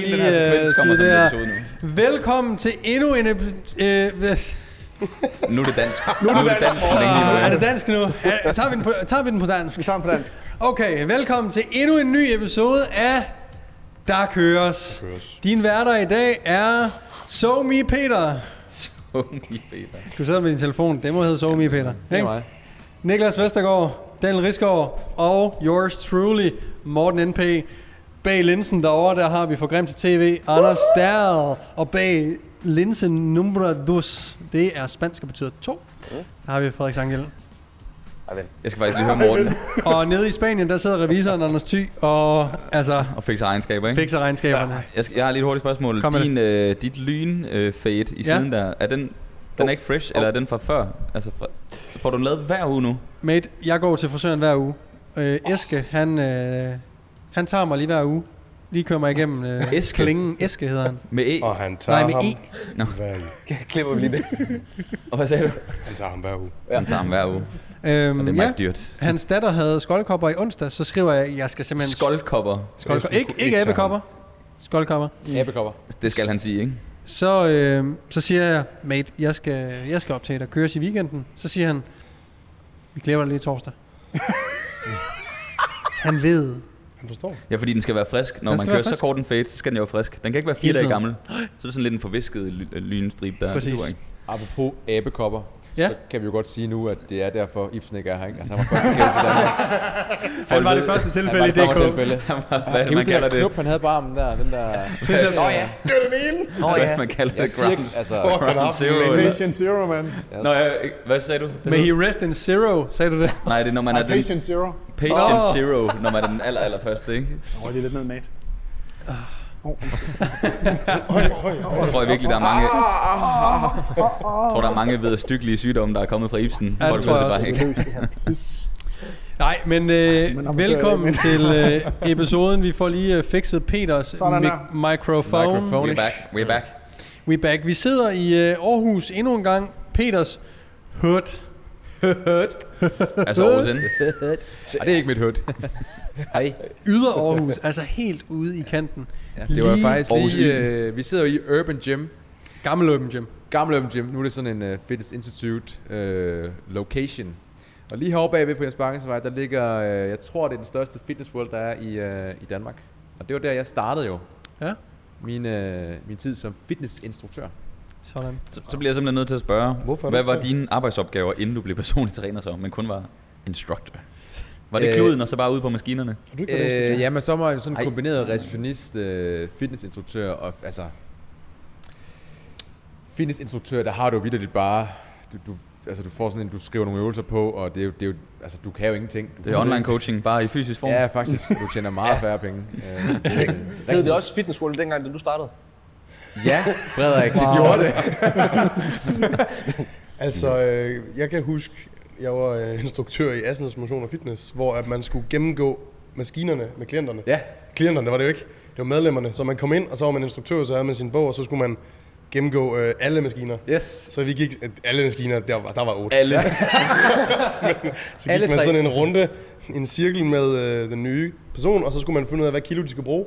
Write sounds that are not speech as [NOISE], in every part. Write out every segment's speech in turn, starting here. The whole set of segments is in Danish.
jeg lige her øh, sekvens kommer skyde som det her. episode nu. Velkommen til endnu en... Øh, Nu er det dansk. Nu er det dansk. Nu er det dansk nu? Ja, tager, vi den på, tager vi den på dansk? Vi tager den på dansk. Okay, velkommen til endnu en ny episode af Der Køres. køres. Din værter i dag er Somi Peter. Unge Peter. Du sidder med din telefon. Det må hedde Somi Peter. Det er mig. Niklas Vestergaard, Daniel Risgaard og yours truly, Morten N.P. Bag linsen derovre, der har vi for Grim til TV, Anders Dahl. Og bag linsen numero dos, det er spansk, der betyder to. Der har vi Frederik Sangel. Jeg skal faktisk lige høre Morten Og nede i Spanien, der sidder revisoren Anders Thy og altså og fikse egenskaber, ikke? fikser regnskaberne. Jeg, skal, jeg har lige et hurtigt spørgsmål. Kom Din, øh, dit lyn øh, fade i Ja. siden der, er den, den er ikke fresh, eller er den fra før? Altså, fra, får du den lavet hver uge nu? Mate, jeg går til frisøren hver uge. Øh, Eske, han, øh, han tager mig lige hver uge. Lige kører mig igennem øh, Eske? klingen. Eske hedder han. Med E? Og han tager Nej, med ham E. Nå. hver uge. Klipper vi lige det. og hvad sagde du? Han tager ham hver uge. Han tager ham hver uge. Og Øhm, det er ja, meget dyrt. hans datter havde skoldkopper i onsdag, så skriver jeg, at jeg skal simpelthen... Skoldkopper. Skoldkopper. Ikke, ikke abekopper. Skoldkopper. Æbekopper. Det skal han sige, ikke? Så, øh, så siger jeg, mate, jeg skal, jeg skal optage dig køres i weekenden. Så siger han, vi glemmer det lige torsdag. [LAUGHS] han ved. Han forstår. Ja, fordi den skal være frisk. Når Den man kører så kort en fade, så skal den jo være frisk. Den kan ikke være fire dage gammel. [GASPS] Så er det sådan lidt en forvisket ly- lynstrip der. Præcis. Apropos abekopper, Ja. så kan vi jo godt sige nu, at det er derfor, Ibsen ikke er her. Ikke? Altså, han var første case i Danmark. [LAUGHS] Han var det første Han tilfælde var i det første DK. tilfælde. Han var, hvad er det, du man huske kalder det? knop, han havde på armen der? Den der... [LAUGHS] Nå ja. Det er den ene! Nå Hvad ja. man kalder det? Ground, altså... ground zero. Patient Zero, man. Nå, ja, hvad sagde du? Det May he rest in zero, sagde du det? Nej, det er når man er den Patient Zero. patient Nå. zero, når man er den aller, aller første, ikke? Røg lige lidt ned, mate. Jeg tror jeg virkelig, der er mange... Jeg tror, der er mange vederstyggelige sygdomme, der er kommet fra Ibsen. Ja, det tror jeg også. det. Nej, men øh, velkommen til øh, episoden. Vi får lige øh, fikset Peters mi- microphone. Microphone. We're back, we're back. We back. Vi sidder i øh, Aarhus endnu en gang. Peters hood. Altså Aarhus N. Ej, det er ikke mit hood. Hej. Yder Aarhus, altså helt ude i kanten. Ja, det var Lige faktisk Aarhus lige... Øh, vi sidder jo i Urban Gym. Gammel Open Gym. Gammel Urban Gym. Nu er det sådan en uh, Fitness Institute uh, location. Og lige herovre bagved på Jens Bakkensvej, der ligger, uh, jeg tror det er den største fitness world, der er i, uh, i Danmark. Og det var der, jeg startede jo. Ja. Min, uh, min tid som fitnessinstruktør. Sådan. Så, så bliver jeg simpelthen nødt til at spørge, Hvorfor hvad var det? dine arbejdsopgaver, inden du blev personlig træner så, men kun var instructor? Var det Øh, kluden, og så bare ude på maskinerne? Du ikke Øh, instruktør? jamen, så var jeg sådan Ej. en kombineret receptionist, øh, fitnessinstruktør og altså... Fitnessinstruktør, der har du vildt bare... Du, du, altså, du får sådan en, du skriver nogle øvelser på, og det er jo, det er jo altså, du kan jo ingenting. Du Det er online coaching, bare i fysisk form. Ja, faktisk. Du tjener meget færre penge. Øh, det [LAUGHS] er rigtig- det også Fitness World dengang, da du startede? Ja, Frederik, det gjorde det. [LAUGHS] Altså, øh, jeg kan huske, jeg var øh, instruktør i Assens Motion og Fitness, hvor at man skulle gennemgå maskinerne med klienterne. Ja, Klienterne var det jo ikke. Det var medlemmerne. Så man kom ind, og så var man instruktør, så havde man sin bog, og så skulle man gennemgå øh, alle maskiner. yes. Så vi gik, øh, alle maskiner, der var, der var otte. Alle. [LAUGHS] Så alle gik man tre. sådan en runde, en cirkel med øh, den nye person, og så skulle man finde ud af, hvad kilo de skulle bruge.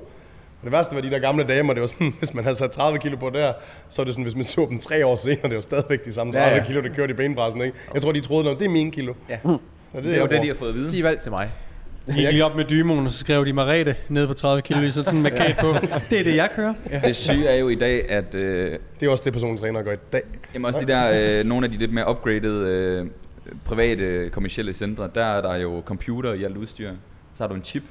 Det værste var de der gamle damer, det var sådan, [LAUGHS] hvis man havde sat 30 kilo på der, så var det sådan, hvis man så dem tre år senere, det var stadigvæk de samme 30 Ja, ja, ja. ja. kilo, der kørte i benpressen, ikke? Jeg tror, de troede, at det er mine kilo. Ja. Og det, Det er jo det, de har fået at vide. De er valgt til mig. De gik lige op med dymoen, og så skrev de Marete ned på 30 kilo, så sådan en markat på. Det er det, jeg kører. Det syge er jo i dag, at øh, Det er også det, personen træner gør i dag. jamen også de der, øh, nogle af de lidt mere upgraded øh, private kommercielle centre, der er der jo computer i alt udstyr. Så har du en chip,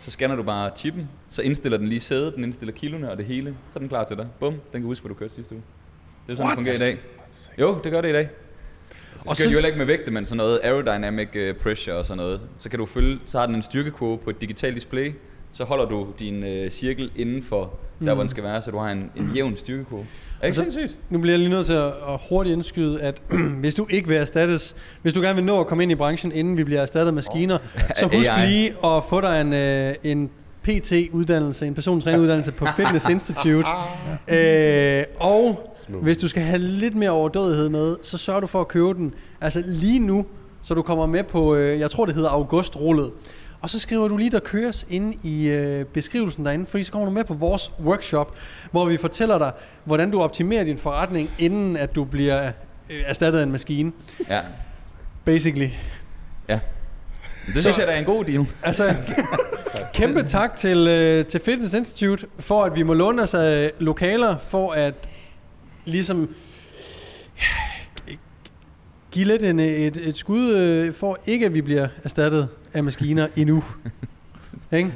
så scanner du bare chippen, så indstiller den lige sædet, den indstiller kilone og det hele, så er den klar til dig. Bum, den kan huske, hvad du kørte sidste uge. Det er sådan, det fungerer i dag. Jo, det gør det i dag. Så Og så- jo heller ikke med vægte, men sådan noget aerodynamic øh, pressure og sådan noget. Så kan du følge, så har den en styrkekurve på et digitalt display, så holder du din øh, cirkel inden for der, hvor den skal være, så du har en, en jævn styrkekurve. Er ikke så- sindssygt? Nu bliver jeg lige nødt til at, at hurtigt indskyde, at [CLEARS THROAT] hvis du ikke vil erstattes, hvis du gerne vil nå at komme ind i branchen, inden vi bliver erstattet af maskiner, så husk AI. lige at få dig en, øh, en PT-uddannelse, en persontræneruddannelse på Fitness Institute. [LAUGHS] øh, og hvis du skal have lidt mere overdådighed med, så sørger du for at købe den altså lige nu, så du kommer med på, øh, jeg tror det hedder augustrullet. Og så skriver du lige, der køres inde i øh, beskrivelsen derinde, fordi så kommer du med på vores workshop, hvor vi fortæller dig, hvordan du optimerer din forretning, inden at du bliver øh, erstattet af en maskine. Ja. Basically. Ja. Det synes jeg, der er en god deal. Altså, kæmpe tak til, øh, til Fitness Institute for, at vi må låne os af lokaler, for at ligesom give lidt en, et, et skud, øh, for ikke at vi bliver erstattet af maskiner endnu. [LAUGHS] Ikke?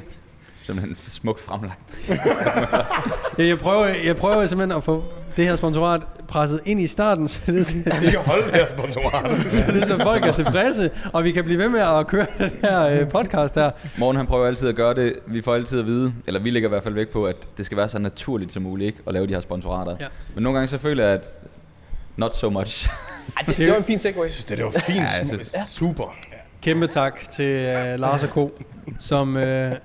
Simpelthen smukt fremlagt. [LAUGHS] Ja, jeg, prøver, jeg prøver simpelthen at få det her sponsorat presset ind i starten, så det, er sådan- [LAUGHS] Vi skal holde det her sponsorat. så, det er, så folk er tilfredse, og vi kan blive ved med at køre den her øh, podcast her. Morgen han prøver altid at gøre det. Vi får altid at vide, eller vi lægger i hvert fald væk på, at det skal være så naturligt som muligt ikke? at lave de her sponsorater. Ja. Men nogle gange så føler jeg, at not so much. Ej, det, det var en fin segway. Det, det var fint. Ja, jeg synes- super. Kæmpe tak til øh, Lars og Ko, som... Øh, [LAUGHS]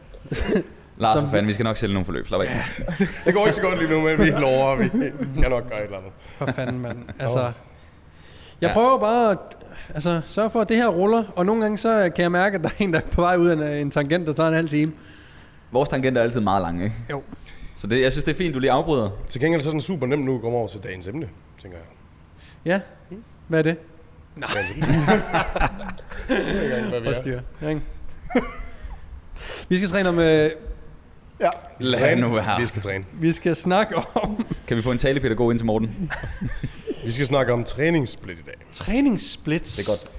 Lars, Som for fanden, vi skal nok sælge nogle forløb. Slap af. [LAUGHS] Det går ikke så godt lige nu, men vi [LAUGHS] lover, vi skal nok gøre et eller andet. For fanden, mand. Altså, jeg prøver bare at altså, sørge for, at det her ruller, og nogle gange så kan jeg mærke, at der er en, der er på vej ud af en, en tangent, der tager en halv time. Vores tangenter er altid meget lange, ikke? Jo. Så det, jeg synes, det er fint, du lige afbryder. Til gengæld så er den super nem nu at komme over til dagens emne, tænker jeg. Ja, hvad er det? Emne. [LAUGHS] Jeg ved ikke hvad vi er. Ikke? Vi skal træne om, øh, Ja, vi skal træne. nu være. Vi skal træne. vi skal snakke om Kan vi få en talepædagog ind til Morten? [LAUGHS] Vi skal snakke om træningssplit i dag. træningssplits. Det er godt.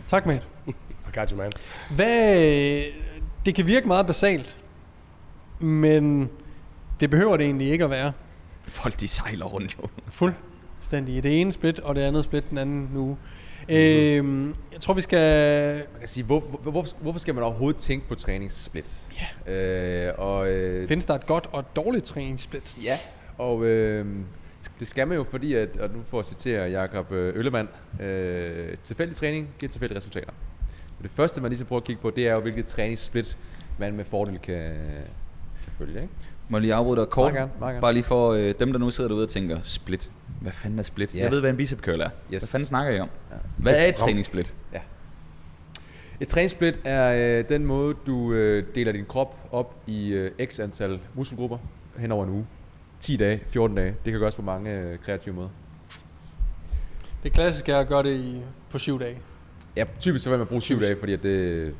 [LAUGHS] Tak, mate. I got you, man. Hvad, det kan virke meget basalt, men det behøver det egentlig ikke at være. Folk, de sejler rundt jo. Fuldstændig. I det ene split, og det andet split den anden uge. Øhm, jeg tror, vi skal... Man kan sige, hvor, hvor, hvorfor, hvorfor skal man overhovedet tænke på træningssplit? Ja. Øh, og, øh, Findes der et godt og et dårligt træningssplit? Ja, og øh, det skal man jo, fordi, at, og nu får at citere Jakob øh, Øllemann, øh, tilfældig træning giver tilfældige resultater. Og det første, man ligesom prøver at kigge på, det er jo, hvilket træningssplit man med fordel kan, kan følge. Ikke? Må jeg lige afbryde dig kort? Meget gerne, meget gerne. Bare lige for øh, dem, der nu sidder derude og tænker, split. Hvad fanden er split? Ja. Jeg ved, hvad en bicep curl er. Hvad Yes. fanden snakker I om? Hvad er et træningssplit? Ja. Et træningssplit er øh, den måde, du øh, deler din krop op i øh, x antal muskelgrupper hen over en uge. 10 dage, 14 dage. Det kan gøres på mange øh, kreative måder. Det klassiske er at gøre det i, på syv dage. Ja, typisk så vil man bruge syv dage, fordi at det,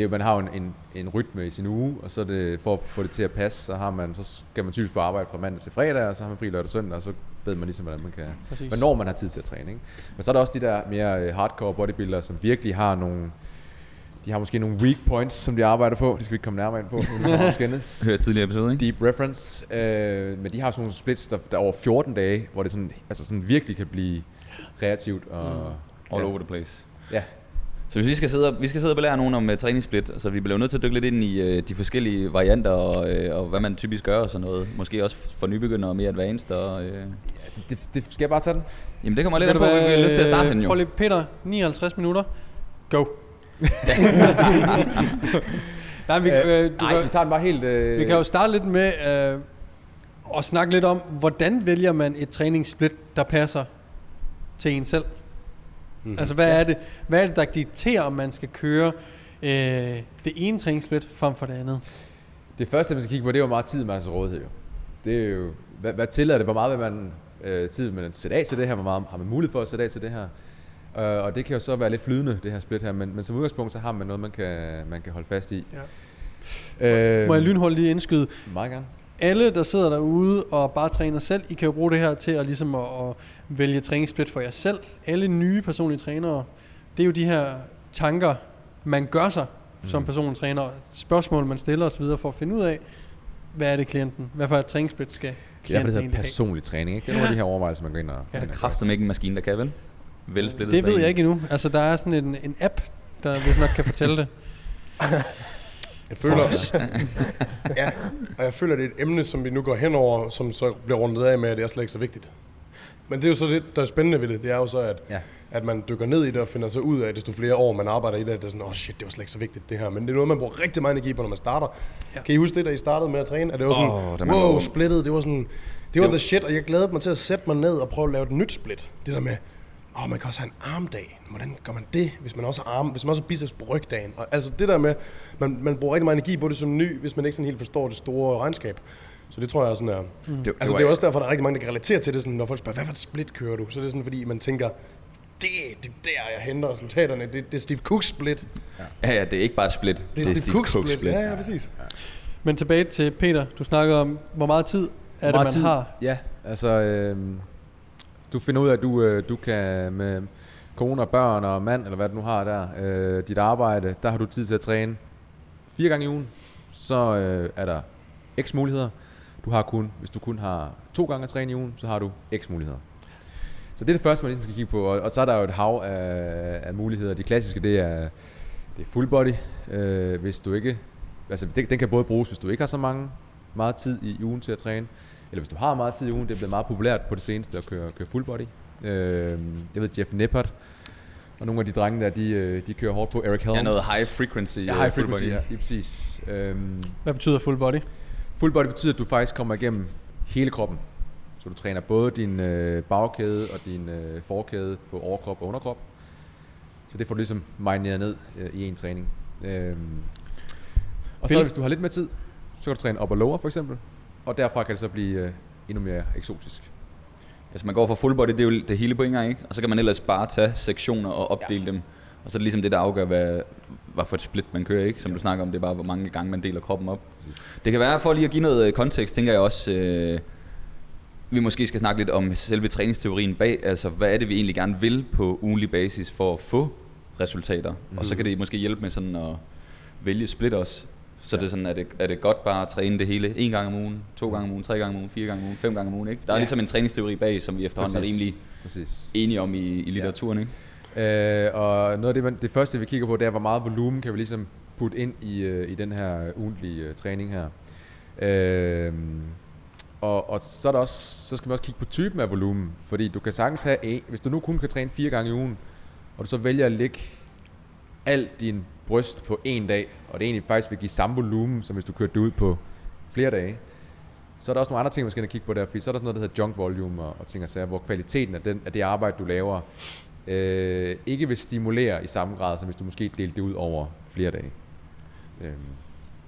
det er jo, man har jo en, en, en rytme i sin uge, og så det, for at få det til at passe, så, har man, så skal man typisk på arbejde fra mandag til fredag, og så har man fri lørdag og søndag, og så ved man ligesom, hvordan man kan, Præcis. hvornår man har tid til at træne. Ikke? Men så er der også de der mere øh, hardcore bodybuildere, som virkelig har nogle, de har måske nogle weak points, som de arbejder på. Det skal vi ikke komme nærmere ind på. skændes. [LAUGHS] Hør tidligere episode, ikke? Deep reference. Øh, men de har sådan nogle splits, der, der er over 14 dage, hvor det sådan, altså sådan virkelig kan blive kreativt. Og, Mm. All ja. over the place. Ja, Så hvis vi skal sidde og, vi skal sidde og belære nogen om uh, træningssplit, så vi bliver nødt til at dykke lidt ind i uh, de forskellige varianter og, uh, og hvad man typisk gør og sådan noget. Måske også for nybegyndere og mere advanced. Og, uh, altså, det, det, skal jeg bare tage den? jamen det kommer lidt an på, hvad, vi har lyst til at starte den jo. Prøv lige, Peter, 59 minutter. Go. [LAUGHS] Nej, vi, øh, du Nej, kan, vi tager den bare helt... Øh, vi kan jo starte lidt med øh, at snakke lidt om, hvordan vælger man et træningssplit, der passer til en selv? Mm. Altså, hvad, er det, hvad er det, der dikterer, om man skal køre øh, det ene træningssplit frem for det andet? Det første, man skal kigge på, det er hvor meget tid, man har til rådighed. Jo. Det er jo, hvad, hvad tillader det? Hvor meget vil man øh, tid vil man sætte af til det her? Hvor meget har man mulighed for at sætte af til det her? Øh, og det kan jo så være lidt flydende, det her split her. Men, men som udgangspunkt, så har man noget, man kan, man kan holde fast i. Ja. Øh, Må jeg lynholdt lige indskyde? Meget gerne. Alle, der sidder derude og bare træner selv, I kan jo bruge det her til at, ligesom at, at vælge træningssplit for jer selv. Alle nye personlige trænere, det er jo de her tanker, man gør sig mm. som personlig træner. Spørgsmål, man stiller osv. for at finde ud af, hvad er det klienten, hvad for et træningssplit skal Det er derfor, klienten det hedder have. personlig træning. Ikke? Det er nogle af de her overvejelser, man går ind og... Ja. Der er kraften ikke en maskine, der kan vel? Vælge splittet Det ved jeg ikke endnu. Altså, der er sådan en, en app, der hvis nok kan fortælle det. [LAUGHS] Jeg føler, [LAUGHS] ja, og jeg føler, det er et emne, som vi nu går hen over, som så bliver rundet af med, at det er slet ikke så vigtigt. Men det er jo så det, der er spændende ved det. Det er jo så, at, Ja. at man dykker ned i det og finder så ud af, desto flere år man arbejder i det, at det er sådan, åh oh shit, det var slet ikke så vigtigt det her. Men det er noget, man bruger rigtig meget energi på, når man starter. Ja. Kan I huske det, da I startede med at træne? At det var sådan, oh, man wow, splittet, det var sådan, det var the shit, og jeg glædede mig til at sætte mig ned og prøve at lave et nyt split. Det der med, åh, man kan også have en armdag. Hvordan gør man det, hvis man også har arm, hvis man også har biceps på rygdagen? Og, altså det der med, man, man bruger rigtig meget energi på det som ny, hvis man ikke sådan helt forstår det store regnskab. Så det tror jeg er sådan er. Mm. Det, Altså det er også derfor, der er rigtig mange, der kan relatere til det, sådan, når folk spørger, hvad for et split kører du? Så er det sådan, fordi man tænker, det, det er der, jeg henter resultaterne. Det, det er Steve Cooks split. Ja, ja, det er ikke bare et split. Det er, Steve, Cooks split. Ja, ja, præcis. Men tilbage til Peter. Du snakkede om, hvor meget tid er det, Meget man tid. har. Ja, altså, øh, du finder ud af, at du, øh, du kan med kone og børn og mand, eller hvad du nu har der, øh, dit arbejde, der har du tid til at træne fire gange i ugen. Så øh, er der x muligheder. Du har kun, hvis du kun har to gange at træne i ugen, så har du x muligheder. Så det er det første, man ligesom skal kigge på. Og, og så er der jo et hav af, af muligheder. De klassiske, det er, det er full body. Øh, hvis du ikke, altså det, den kan både bruges, hvis du ikke har så mange, meget tid i ugen til at træne. Eller hvis du har meget tid i ugen, det er blevet meget populært på det seneste at køre, køre full body. Øh, jeg ved, Jeff Nippert og nogle af de drenge der, de, øh, de kører hårdt på. Eric Helms. Ja, noget high frequency. Ja, øh, high frequency, body. ja, lige præcis. Øhm, Hvad betyder full body? Full body betyder, at du faktisk kommer igennem hele kroppen. Så du træner både din øh, bagkæde og din øh, forkæde på overkrop og underkrop. Så det får du ligesom marineret ned øh, i en træning. Øhm, og så hvis du har lidt mere tid, så kan du træne upper lower for eksempel. Og derfra kan det så blive øh, endnu mere eksotisk. Altså man går for full body, det er jo det hele på en gang, ikke? Og så kan man ellers bare tage sektioner og opdele ja. dem. Og så er det ligesom det, der afgør, hvad, hvad for et split man kører, ikke? Som ja. du snakker om, det er bare, hvor mange gange man deler kroppen op. Præcis. Det kan være, for lige at give noget øh, kontekst, tænker jeg også, øh, vi måske skal snakke lidt om selve træningsteorien bag. Altså, hvad er det, vi egentlig gerne vil på ugenlig basis for at få resultater? Mm. Og så kan det måske hjælpe med sådan at vælge split også. Så ja. det er sådan, er det, er det godt bare at træne det hele en gang om ugen, to gange om ugen, tre gange om ugen, fire gange om ugen, fem gange om ugen, ikke? Der er Ja. ligesom en træningsteori bag, som vi efterhånden er rimelig Præcis. enige om i, i litteraturen, ikke? Øh, og noget af det, man, det første, vi kigger på, det er, hvor meget volumen kan vi ligesom putte ind i, øh, i den her ugentlige øh, træning her. Øh, og, og så, er der også, så skal man også kigge på typen af volumen, fordi du kan sagtens have, en, hvis du nu kun kan træne fire gange i ugen, og du så vælger at lægge alt din bryst på en dag, og det egentlig faktisk vil give samme volumen, som hvis du kørte det ud på flere dage, så er der også nogle andre ting, man skal kigge på der, fordi så er der sådan noget, der hedder junk volume og, og ting og sager, hvor kvaliteten af, den, af det arbejde, du laver, øh, ikke vil stimulere i samme grad, som hvis du måske delte det ud over flere dage. Øhm,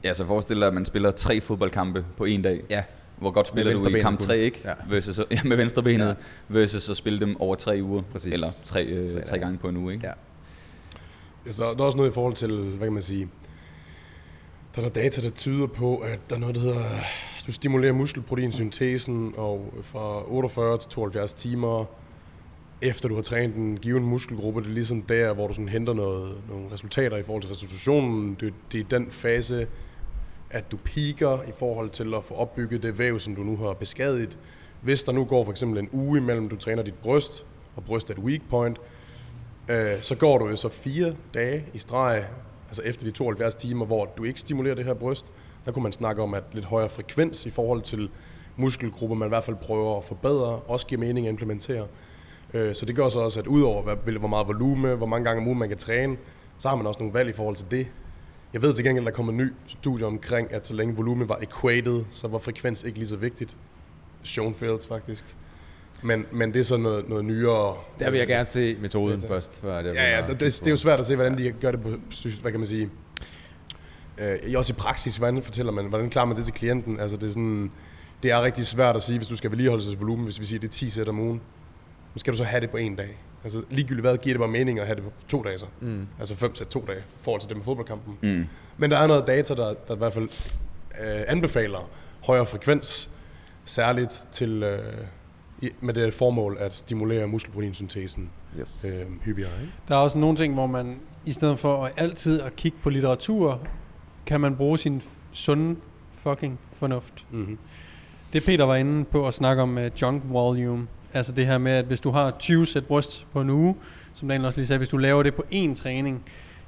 Ja, så forestil dig, at man spiller tre fodboldkampe på en dag. ja, Hvor godt spiller du i kamp kun. 3, ikke? Ja. Versus, [LAUGHS] ja, med venstrebenet. Ja. Versus at spille dem over tre uger. Præcis. Eller tre, øh, Tre tre, gange på en uge, ikke? Ja. Altså, der er også noget i forhold til, hvad kan man sige, der er noget data, der tyder på, at der er noget, der hedder, du stimulerer muskelproteinsyntesen, og fra 48 til 72 timer efter du har trænet en given muskelgruppe, det er ligesom der, hvor du sådan henter noget, nogle resultater i forhold til restitutionen. Det, det er den fase, at du piker i forhold til at få opbygget det væv, som du nu har beskadiget. Hvis der nu går for eksempel en uge imellem, du træner dit bryst, og bryst er et weak point, øh, så går du jo så fire dage i streg, altså efter de 72 timer, hvor du ikke stimulerer det her bryst. Der kunne man snakke om, at lidt højere frekvens i forhold til muskelgrupper, man i hvert fald prøver at forbedre, også giver mening at implementere. Øh, så det gør så også, at udover hvad, hvor meget volume, hvor mange gange om ugen man kan træne, så har man også nogle valg i forhold til det. Jeg ved til gengæld, at der kommer en ny studie omkring, at så længe volumen var equated, så var frekvens ikke lige så vigtigt. Schoenfeld faktisk. Men, men det er så noget, noget nyere... Der vil jeg gerne se metoden Data. først. Før jeg Ja, ja, det, det, det er jo svært at se, hvordan de gør det på, hvad kan man sige, øh, også i praksis, hvordan fortæller man, hvordan klarer man det til klienten? Altså det er sådan, det er rigtig svært at sige, hvis du skal vedligeholde sig volumen, hvis vi siger, det er 10 sæt om ugen, så skal du så have det på en dag. Altså ligegyldigt hvad, giver det bare mening at have det på to dage så. Mm. Altså 5 sæt to dage, i forhold til det med fodboldkampen. Mm. Men der er noget data, der, der i hvert fald øh, anbefaler højere frekvens, særligt til, øh, med det formål at stimulere muskelproteinsyntesen Yes. øh, hyppigere. Ikke? Der er også nogle ting, hvor man i stedet for at altid at kigge på litteratur, kan man bruge sin sunde fucking fornuft. Mm-hmm. Det Peter var inde på at snakke om uh, junk volume. Altså det her med, at hvis du har 20 sæt bryst på en uge, som Daniel også lige sagde, hvis du laver det på én træning,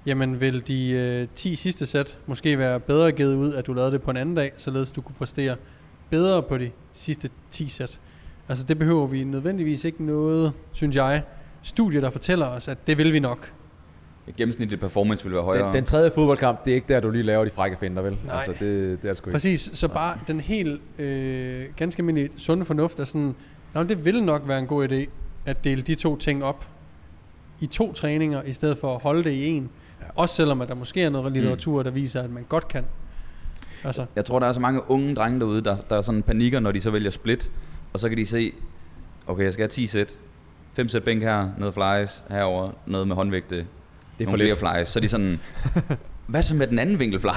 jamen vil de uh, 10 sidste sæt måske være bedre givet ud, at du lavede det på en anden dag, således du kunne præstere bedre på de sidste 10 sæt. Altså det behøver vi nødvendigvis ikke noget, synes jeg, studie, der fortæller os, at det vil vi nok. Gennemsnitlig performance vil være højere. Den, den tredje fodboldkamp, det er ikke der, du lige laver de frække finder, vel? Nej. Altså, det, det er sgu ikke. Præcis, så bare den helt øh, ganske almindelige sunde fornuft er sådan, Nå, det vil nok være en god idé at dele de to ting op. i to træninger, i stedet for at holde det i en. Ja. Også selvom at der måske er noget litteratur, der viser, at man godt kan. Altså, Jeg tror, der er så mange unge drenge derude, der, der er sådan panikker, når de så vælger split. Og så kan de se, okay, jeg skal have 10 sæt. 5 sæt bænk her, noget flies herover, noget med håndvægte, Det er nogle flere flies. Så er de sådan, [LAUGHS] hvad så med den anden vinkelfly?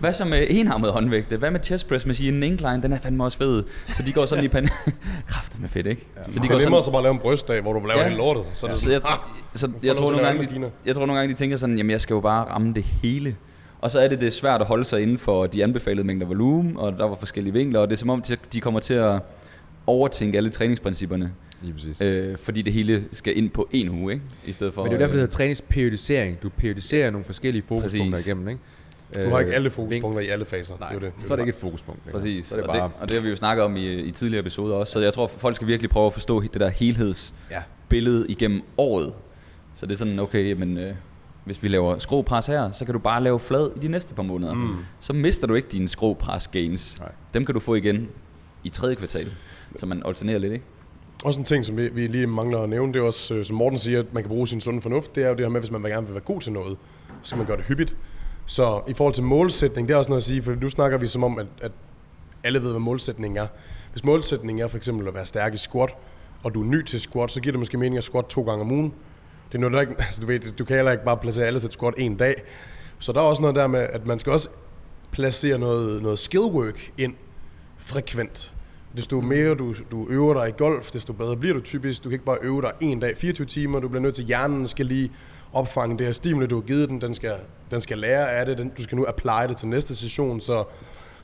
Hvad så med enarmet håndvægte? Hvad med chest press machine incline? Den er fandme også fed. Så de går sådan i panik. [LAUGHS] Kræfter med fedt, ikke? Så De går sådan, så bare lave en brystdag, hvor du laver Ja. ja. hele lortet. Så er det så jeg, ah, så jeg tror, at nogle gange, de, jeg tror nogle gange, de tænker sådan, jamen jeg skal jo bare ramme det hele. Og så er det, det er svært at holde sig inden for de anbefalede mængder volumen, og der var forskellige vinkler, og det er som om, de- de kommer til at overtænke alle træningsprincipperne, Lige præcis. øh, fordi det hele skal ind på en uge, ikke? I stedet for... Men det er jo derfor, det øh, hedder træningsperiodisering. Du periodiserer nogle forskellige fokuspunkter Præcis. igennem, ikke? du har ikke alle vink- fokuspunkter i alle faser. Nej, det er det. så er det ikke et fokuspunkt. længere. Præcis, Så er det og, bare... det, og det har vi jo snakket om i, i tidligere episoder også, så jeg tror, folk skal virkelig prøve at forstå det der helhedsbillede Ja. igennem året. Så det er sådan, okay, men øh, hvis vi laver skropres her, så kan du bare lave flad i de næste par måneder. Mm. Så mister du ikke dine skropres gains. Nej. Dem kan du få igen i tredje kvartal, så man alternerer lidt, ikke? Også en ting, som vi, vi lige mangler at nævne, det er også, øh, som Morten siger, at man kan bruge sin sunde fornuft, det er jo det her med, hvis man gerne vil være god til noget, så skal man gøre det hyppigt. Så i forhold til målsætning, det er også noget at sige, for nu snakker vi som om, at, at alle ved, hvad målsætningen er. Hvis målsætningen er for eksempel at være stærk i squat, og du er ny til squat, så giver det måske mening at squat to gange om ugen. Det er noget, der ikke, [LAUGHS] altså du ved, du kan heller ikke bare placere alle sæt squat en dag. Så der er også noget der med, at man skal også placere noget, noget skill work ind frekvent. Desto mere du, du øver dig i golf, desto bedre bliver du typisk. Du kan ikke bare øve dig en dag, 24 timer. Du bliver nødt til, hjernen skal lige opfange det her stimuli, du har givet den. Den skal, den skal lære af det. Den, du skal nu apply det til næste session. Så,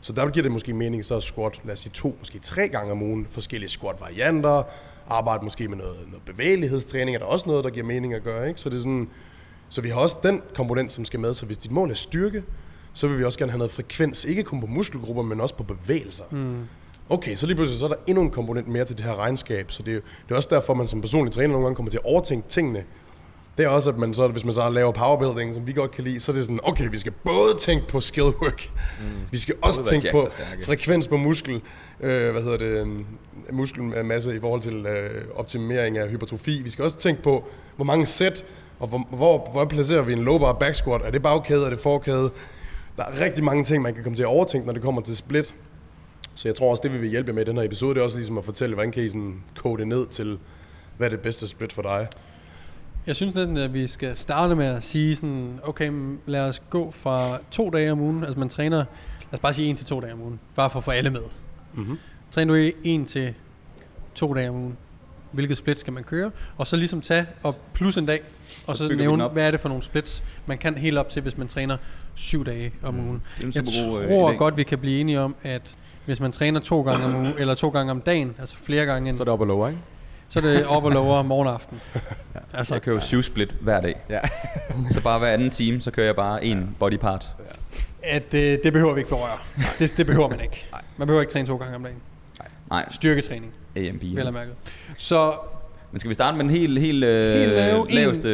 så der giver det måske mening så at squat, lad os sige to, måske tre gange om ugen. Forskellige squat-varianter. Arbejde måske med noget, noget bevægelighedstræning. Er der også noget, der giver mening at gøre. Ikke? Så det er sådan, så vi har også den komponent, som skal med. Så hvis dit mål er styrke, så vil vi også gerne have noget frekvens. Ikke kun på muskelgrupper, men også på bevægelser. Mm. Okay, så lige pludselig så er der endnu en komponent mere til det her regnskab. Så det er, det er også derfor, man som personlig træner nogle gange kommer til at overtænke tingene. Det er også, at man så, hvis man så laver powerbuilding, som vi godt kan lide, så er det sådan, okay, vi skal både tænke på skill work, mm. vi skal også tænke på frekvens på muskel, øh, hvad hedder det, muskelmasse i forhold til øh, optimering af hypertrofi. Vi skal også tænke på, hvor mange sæt, og hvor, hvor, hvor placerer vi en low bar back squat? Er det bagkæde, er det forkæde? Der er rigtig mange ting, man kan komme til at overtænke, når det kommer til split. Så jeg tror også, det vi vil hjælpe jer med i den her episode, det er også ligesom at fortælle, hvordan kan I sådan kode det ned til, hvad er det bedste split for dig? Jeg synes næsten, at vi skal starte med at sige sådan, okay, lad os gå fra to dage om ugen, altså man træner, lad os bare sige en til to dage om ugen, bare for at få alle med. Mhm. Træner du i en til to dage om ugen, hvilket split skal man køre, og så ligesom tage og plus en dag, og så, den nævne, hvad er det for nogle splits, man kan helt op til, hvis man træner syv dage om ugen. Det er en Jeg super god, øh, tror idé. godt, vi kan blive enige om, at hvis man træner to gange om ugen, eller to gange om dagen, altså flere gange, end, Så er det op og lower, ikke? så er det op og lower morgen og aften. Altså, jeg kører jo syv split hver dag. Ja. så bare hver anden time, så kører jeg bare en body part. At øh, det behøver vi ikke berøre. Det, det behøver man ikke. Man behøver ikke træne to gange om dagen. Nej, Styrketræning, AMB. vel at mærke. Så Men skal vi starte med den helt, helt, øh, Helt lave, en- laveste...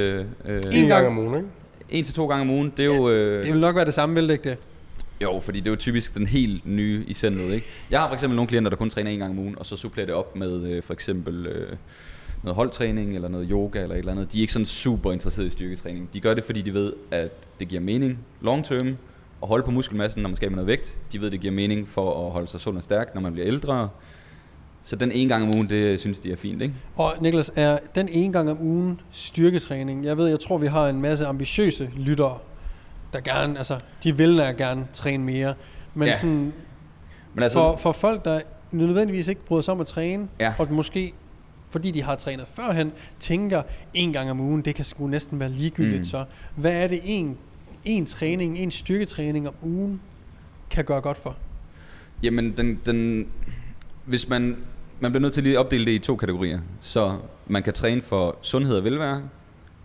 Øh, En En gang om ugen, ikke? en til to gange om ugen, det er jo... Øh, det vil nok være det samme, vil det ikke det? Jo, fordi det er jo typisk den helt nye i centret, ikke? Jeg har for eksempel nogle klienter, der kun træner en gang om ugen, og så supplerer det op med øh, for eksempel øh, noget holdtræning, eller noget yoga, eller et eller andet. De er ikke sådan super interesserede i styrketræning. De gør det, fordi de ved, at det giver mening long term at holde på muskelmassen, når man skal med noget vægt. De ved, det giver mening for at holde sig sund og stærk, når man bliver ældre. Så den ene gang om ugen, det synes de er fint, ikke? Og Niklas, er den ene gang om ugen styrketræning? Jeg ved, jeg tror, vi har en masse ambitiøse lyttere, der gerne, altså, de vil da gerne træne mere. Men Ja. sådan, Men altså, for, for folk, der nødvendigvis ikke bryder sig om at træne, Ja. og måske fordi de har trænet førhen, tænker en gang om ugen, det kan sgu næsten være ligegyldigt. Mm. Så hvad er det en, en træning, en styrketræning om ugen kan gøre godt for? Jamen, den, den, hvis man, man bliver nødt til lige at opdele det i to kategorier. Så man kan træne for sundhed og velvære,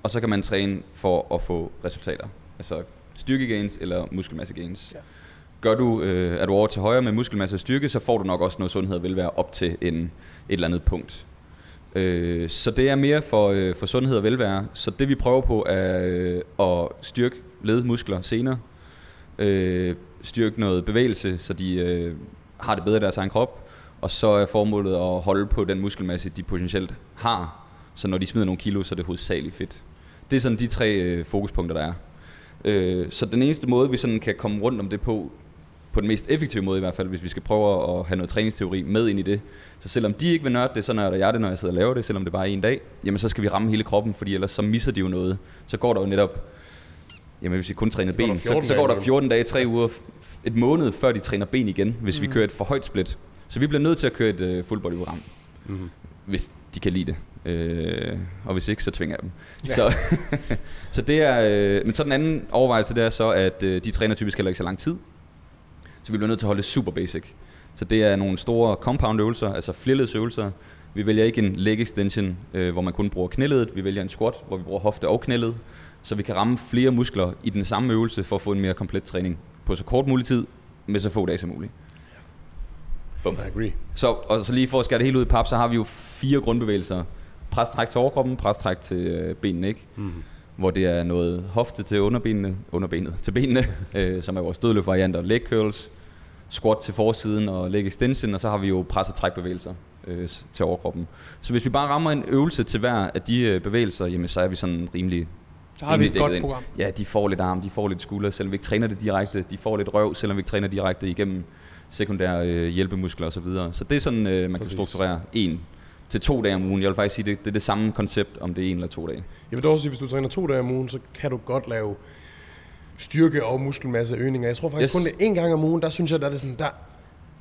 og så kan man træne for at få resultater. Altså styrkegains eller muskelmassegains. Ja. Gør du, øh, er du over til højre med muskelmasse og styrke, så får du nok også noget sundhed og velvære op til en, et eller andet punkt. Øh, så det er mere for, øh, for sundhed og velvære. Så det vi prøver på er øh, at styrke led, muskler, sener, øh, styrke noget bevægelse, så de øh, har det bedre i deres egen krop, og så er formålet at holde på den muskelmasse, de potentielt har, Så når de smider nogle kilo, så er det hovedsageligt fedt. Det er sådan de tre øh, fokuspunkter, der er. Øh, så den eneste måde, vi sådan kan komme rundt om det på, på den mest effektive måde i hvert fald, hvis vi skal prøve at have noget træningsteori med ind i det. Så selvom de ikke vil nørde det, så nørder jeg det, når jeg sidder og laver det, selvom det bare er en dag, jamen så skal vi ramme hele kroppen, fordi ellers så misser de jo noget. Så går der jo netop, jamen hvis vi kun træner ben, så, 14 så går der 14 dage, 3 uger, et måned før de træner ben igen, hvis vi kører et for højt split. Så vi bliver nødt til at køre et øh, full body program, Mhm. hvis de kan lide det. Øh, og hvis ikke, så tvinger jeg dem. Ja. Så, [LAUGHS] så det er, øh, men så den anden overvejelse, det er så, at øh, de træner typisk heller ikke så lang tid. Så vi bliver nødt til at holde det super basic. Så det er nogle store compound øvelser, altså flerledsøvelser. Vi vælger ikke en leg extension, øh, hvor man kun bruger knæledet. Vi vælger en squat, hvor vi bruger hofte og knæled. Så vi kan ramme flere muskler i den samme øvelse for at få en mere komplet træning på så kort mulig tid, med så få dage som muligt. Bum. I agree. Så, og så lige for at skære det helt ud i pap, så har vi jo fire grundbevægelser. Pres, træk til overkroppen, pres, træk til øh, benene, ikke? Mm. Hvor det er noget hofte til underbenene, underbenet til benene, [LAUGHS] øh, som er vores dødløftvarianter, leg curls, squat til forsiden og leg extension, og så har vi jo pres- og trækbevægelser øh, til overkroppen. Så hvis vi bare rammer en øvelse til hver af de øh, bevægelser, jamen så er vi sådan rimelig Så har vi et godt ind. program. Ja, de får lidt arm, de får lidt skulder, selvom vi ikke træner det direkte. De får lidt røv, selvom vi ikke træner direkte igennem sekundære øh, hjælpemuskler osv. Så, videre. så det er sådan, øh, man Præcis. kan strukturere en til to dage om ugen. Jeg vil faktisk sige, det, det er det samme koncept, om det er en eller to dage. Jeg vil dog sige, hvis du træner to dage om ugen, så kan du godt lave styrke- og muskelmasse øgninger. Jeg tror faktisk Yes. kun det en gang om ugen, der synes jeg, der er det sådan, der,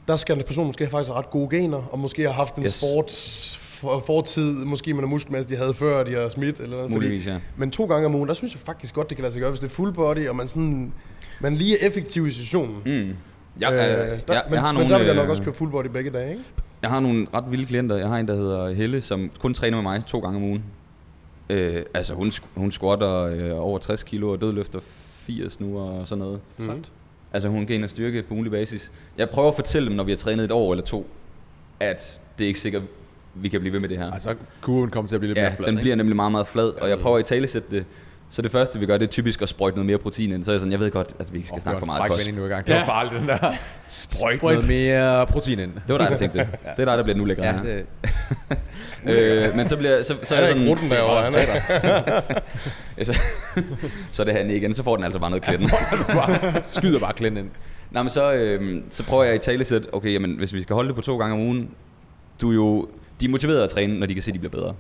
der skal en person måske faktisk have ret gode gener, og måske har haft en Yes. yes. sport for, fortid, måske med noget muskelmasse, de havde før, de har smidt, eller noget. Muligvis, ja. Men to gange om ugen, der synes jeg faktisk godt, det kan lade sig gøre, hvis det er full body, og man, sådan, man lige er effektiv i sessionen. Mm. Øh, øh, der, jeg, men, jeg, har men nogle, der vil jeg nok øh, også køre full body begge dage, ikke? Jeg har nogle ret vilde klienter. Jeg har en, der hedder Helle, som kun træner med mig to gange om ugen. Øh, altså hun, hun squatter øh, over 60 kilo og dødløfter 80 nu og sådan noget. Mm. Altså hun gainer styrke på ugenlig basis. Jeg prøver at fortælle dem, når vi har trænet et år eller to, at det er ikke sikkert, vi kan blive ved med det her. Altså, kurven kommer til at blive lidt ja, mere flad, den ikke? bliver nemlig meget, meget flad, og jeg prøver at i tale sætte det. Så det første, vi gør, det er typisk at sprøjte noget mere protein ind. Så er jeg sådan, jeg ved godt, at vi ikke skal Åh, snakke for det var en meget kost. nu i gang. Det var Ja. farligt, den der. Sprøjt Sprøjt. noget mere protein ind. Det var dig, der tænkte det. Det er dig, der bliver nu lækker. Ja, her. det, Øh, men så bliver så, så er jeg ikke sådan, rutten derovre, han er. [LAUGHS] Så, så er det han igen, så får den altså bare noget klæden. [LAUGHS] altså bare, skyder bare klæden ind. Nej, men så, øh, så prøver jeg i tale sæt, okay, jamen, hvis vi skal holde det på to gange om ugen, du er jo, de er motiveret at træne, når de kan se, at de bliver bedre.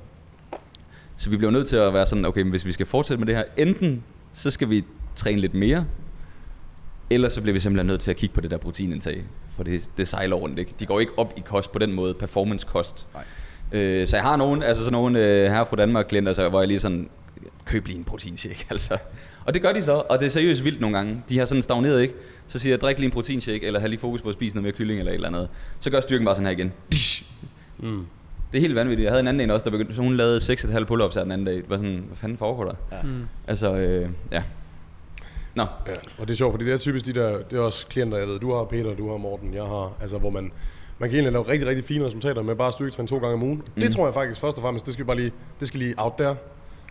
Så vi bliver nødt til at være sådan, okay, men hvis vi skal fortsætte med det her, enten så skal vi træne lidt mere, eller så bliver vi simpelthen nødt til at kigge på det der proteinindtag, for det, det sejler rundt, ikke? De går ikke op i kost på den måde, performance-kost. Nej. Øh, så jeg har nogen, altså sådan nogle øh, her fra Danmark klienter, så, hvor jeg lige sådan, køb lige en proteinshake, [LAUGHS] altså. Og det gør de så, og det er seriøst vildt nogle gange. De har sådan stagneret, ikke? Så siger jeg, drik lige en proteinshake, eller have lige fokus på at spise noget mere kylling eller et eller andet. Så gør styrken bare sådan her igen. Mm. Det er helt vanvittigt. Jeg havde en anden en også, der begyndte, så hun lavede 6,5 pull-ups her den anden dag. Det var sådan, hvad fanden foregår der? Ja. Mm. Altså, øh, ja. Nå, Ja, og det er sjovt, fordi det er typisk de der, det er også klienter, jeg ved, du har Peter, du har Morten, jeg har, altså hvor man, man kan egentlig lave rigtig, rigtig fine resultater med bare styrketræne to gange om ugen. Mm. Det tror jeg faktisk først og fremmest, det skal bare lige, det skal lige out there,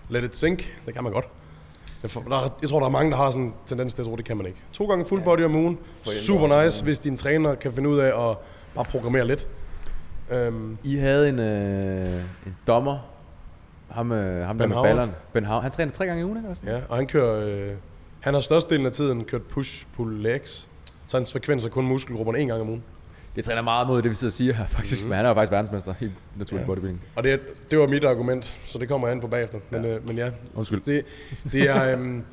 let it sink, det kan man godt. Jeg, for, der, jeg tror, der er mange, der har sådan en tendens til at tro, det kan man ikke. To gange full body om ugen, super nice, hvis din træner kan finde ud af at bare programmere lidt. Um, I havde en, øh, en dommer, ham, øh, ham der Ben med Howard. balleren. Ben Howard. Han træner tre gange i ugen, ikke også? ja, og han kører, øh, han har størstedelen af tiden kørt push, pull, legs, så hans frekvens er kun muskelgrupperne en gang om ugen. Det træner meget mod det, vi sidder og siger her, faktisk. Mm. Men han er jo faktisk verdensmester i naturlig Ja. bodybuilding. Og det, det var mit argument, så det kommer jeg an på bagefter. Men ja, øh, men ja. Undskyld. Det, det er... Øhm,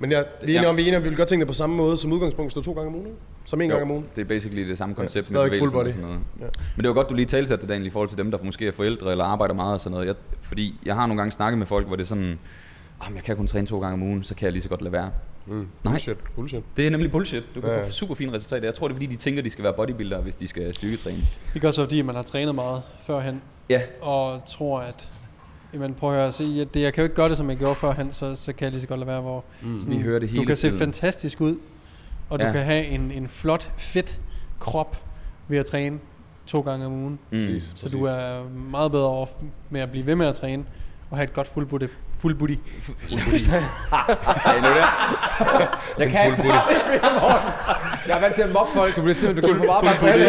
men ja, vi er enige om, vi er enige om, vi vil godt tænke det på samme måde som udgangspunkt, stå to gange om ugen, ikke? Som en gang om ugen. det er basically det samme koncept Ja, stadig full body. sådan noget. Ja. Men det var godt, du lige talsatte det, Daniel, i forhold til dem, der måske er forældre eller arbejder meget og sådan noget. Jeg, fordi jeg har nogle gange snakket med folk, hvor det er sådan, "Ah, men jeg kan kun træne to gange om ugen, så kan jeg lige så godt lade være. Mm. Nej. Bullshit, bullshit. Det er nemlig bullshit. Du kan Ja, få super fine resultater. Jeg tror, det er fordi, de tænker, de skal være bodybuilder, hvis de skal styrketræne. Det gør så, fordi man har trænet meget førhen, Ja, og tror, at Jamen prøv at høre, se, jeg, det, jeg kan jo ikke gøre det, som jeg gjorde førhen, så, så kan jeg lige så godt lade være, hvor Mm. vi hører det hele du kan se tiden. fantastisk ud, og du Ja. kan have en, en flot, fedt krop ved at træne to gange om ugen. Mm. Præcis. Så du er meget bedre off med at blive ved med at træne, at have et godt full booty. Booty. Ej, nu er det. Jeg kan ikke [LAUGHS] Jeg er vant til at mobbe folk. Du bliver simpelthen, du kommer for meget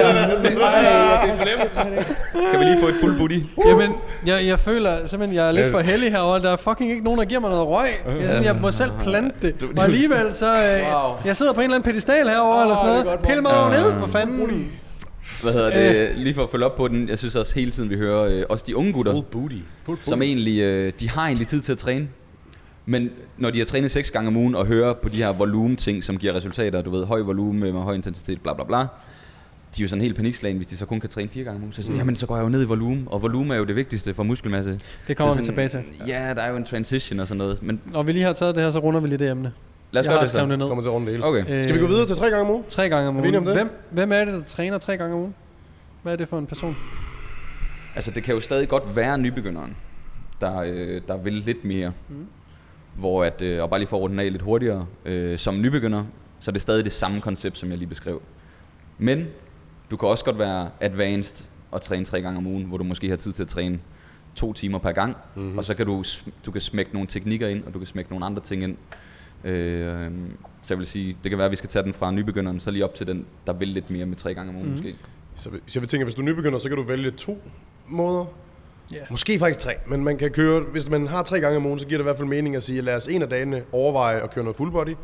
jeg kan vi lige få et fuld booty? Jamen, jeg, jeg føler simpelthen, jeg er lidt for heldig herovre. Der er fucking ikke nogen, der giver mig noget røg. Jeg, er sådan, jeg må selv plante det. Og alligevel, så... Øh, Wow. Jeg sidder på en eller anden pedestal herovre, eller sådan er noget. Pille mig over ned, for fanden. Hvad hedder det? Lige for at følge op på den. Jeg synes også hele tiden, vi hører øh, også de unge gutter, booty. Full som egentlig, øh, de har egentlig tid til at træne. Men når de har trænet seks gange om ugen og hører på de her volumen-ting, som giver resultater, du ved, høj volumen med høj intensitet, bla bla bla, de er jo sådan helt panikslagen, hvis de så kun kan træne fire gange om ugen. Så sådan, jamen så går jeg jo ned i volumen, og volumen er jo det vigtigste for muskelmasse. Det kommer Så vi tilbage til. Ja, der er jo en transition og sådan noget, men Når vi lige har taget det her, så runder vi lige det emne. Lad os Jeg gøre har det så. det ned. Kommer til at runde det hele. Okay. Øh, Skal vi gå videre til tre gange om ugen? Tre gange om ugen. om det? Hvem, hvem er det, der træner tre gange om ugen? Hvad er det for en person? Altså, det kan jo stadig godt være nybegynderen, der, øh, der vil lidt mere. Mm. Hvor at, øh, og bare lige for at runde af lidt hurtigere, øh, som nybegynder, så er det stadig det samme koncept, som jeg lige beskrev. Men du kan også godt være advanced og træne tre gange om ugen, hvor du måske har tid til at træne to timer per gang, mm-hmm. og så kan du, du kan smække nogle teknikker ind, og du kan smække nogle andre ting ind. Øh, så jeg vil sige, det kan være, at vi skal tage den fra nybegynderen, så lige op til den, der vil lidt mere med tre gange om ugen mm. måske. Så hvis jeg vil tænke, hvis du er nybegynder, så kan du vælge to måder. Ja. Måske faktisk tre, men man kan køre, hvis man har tre gange om ugen, så giver det i hvert fald mening at sige, lad os en af dagene overveje at køre noget full body.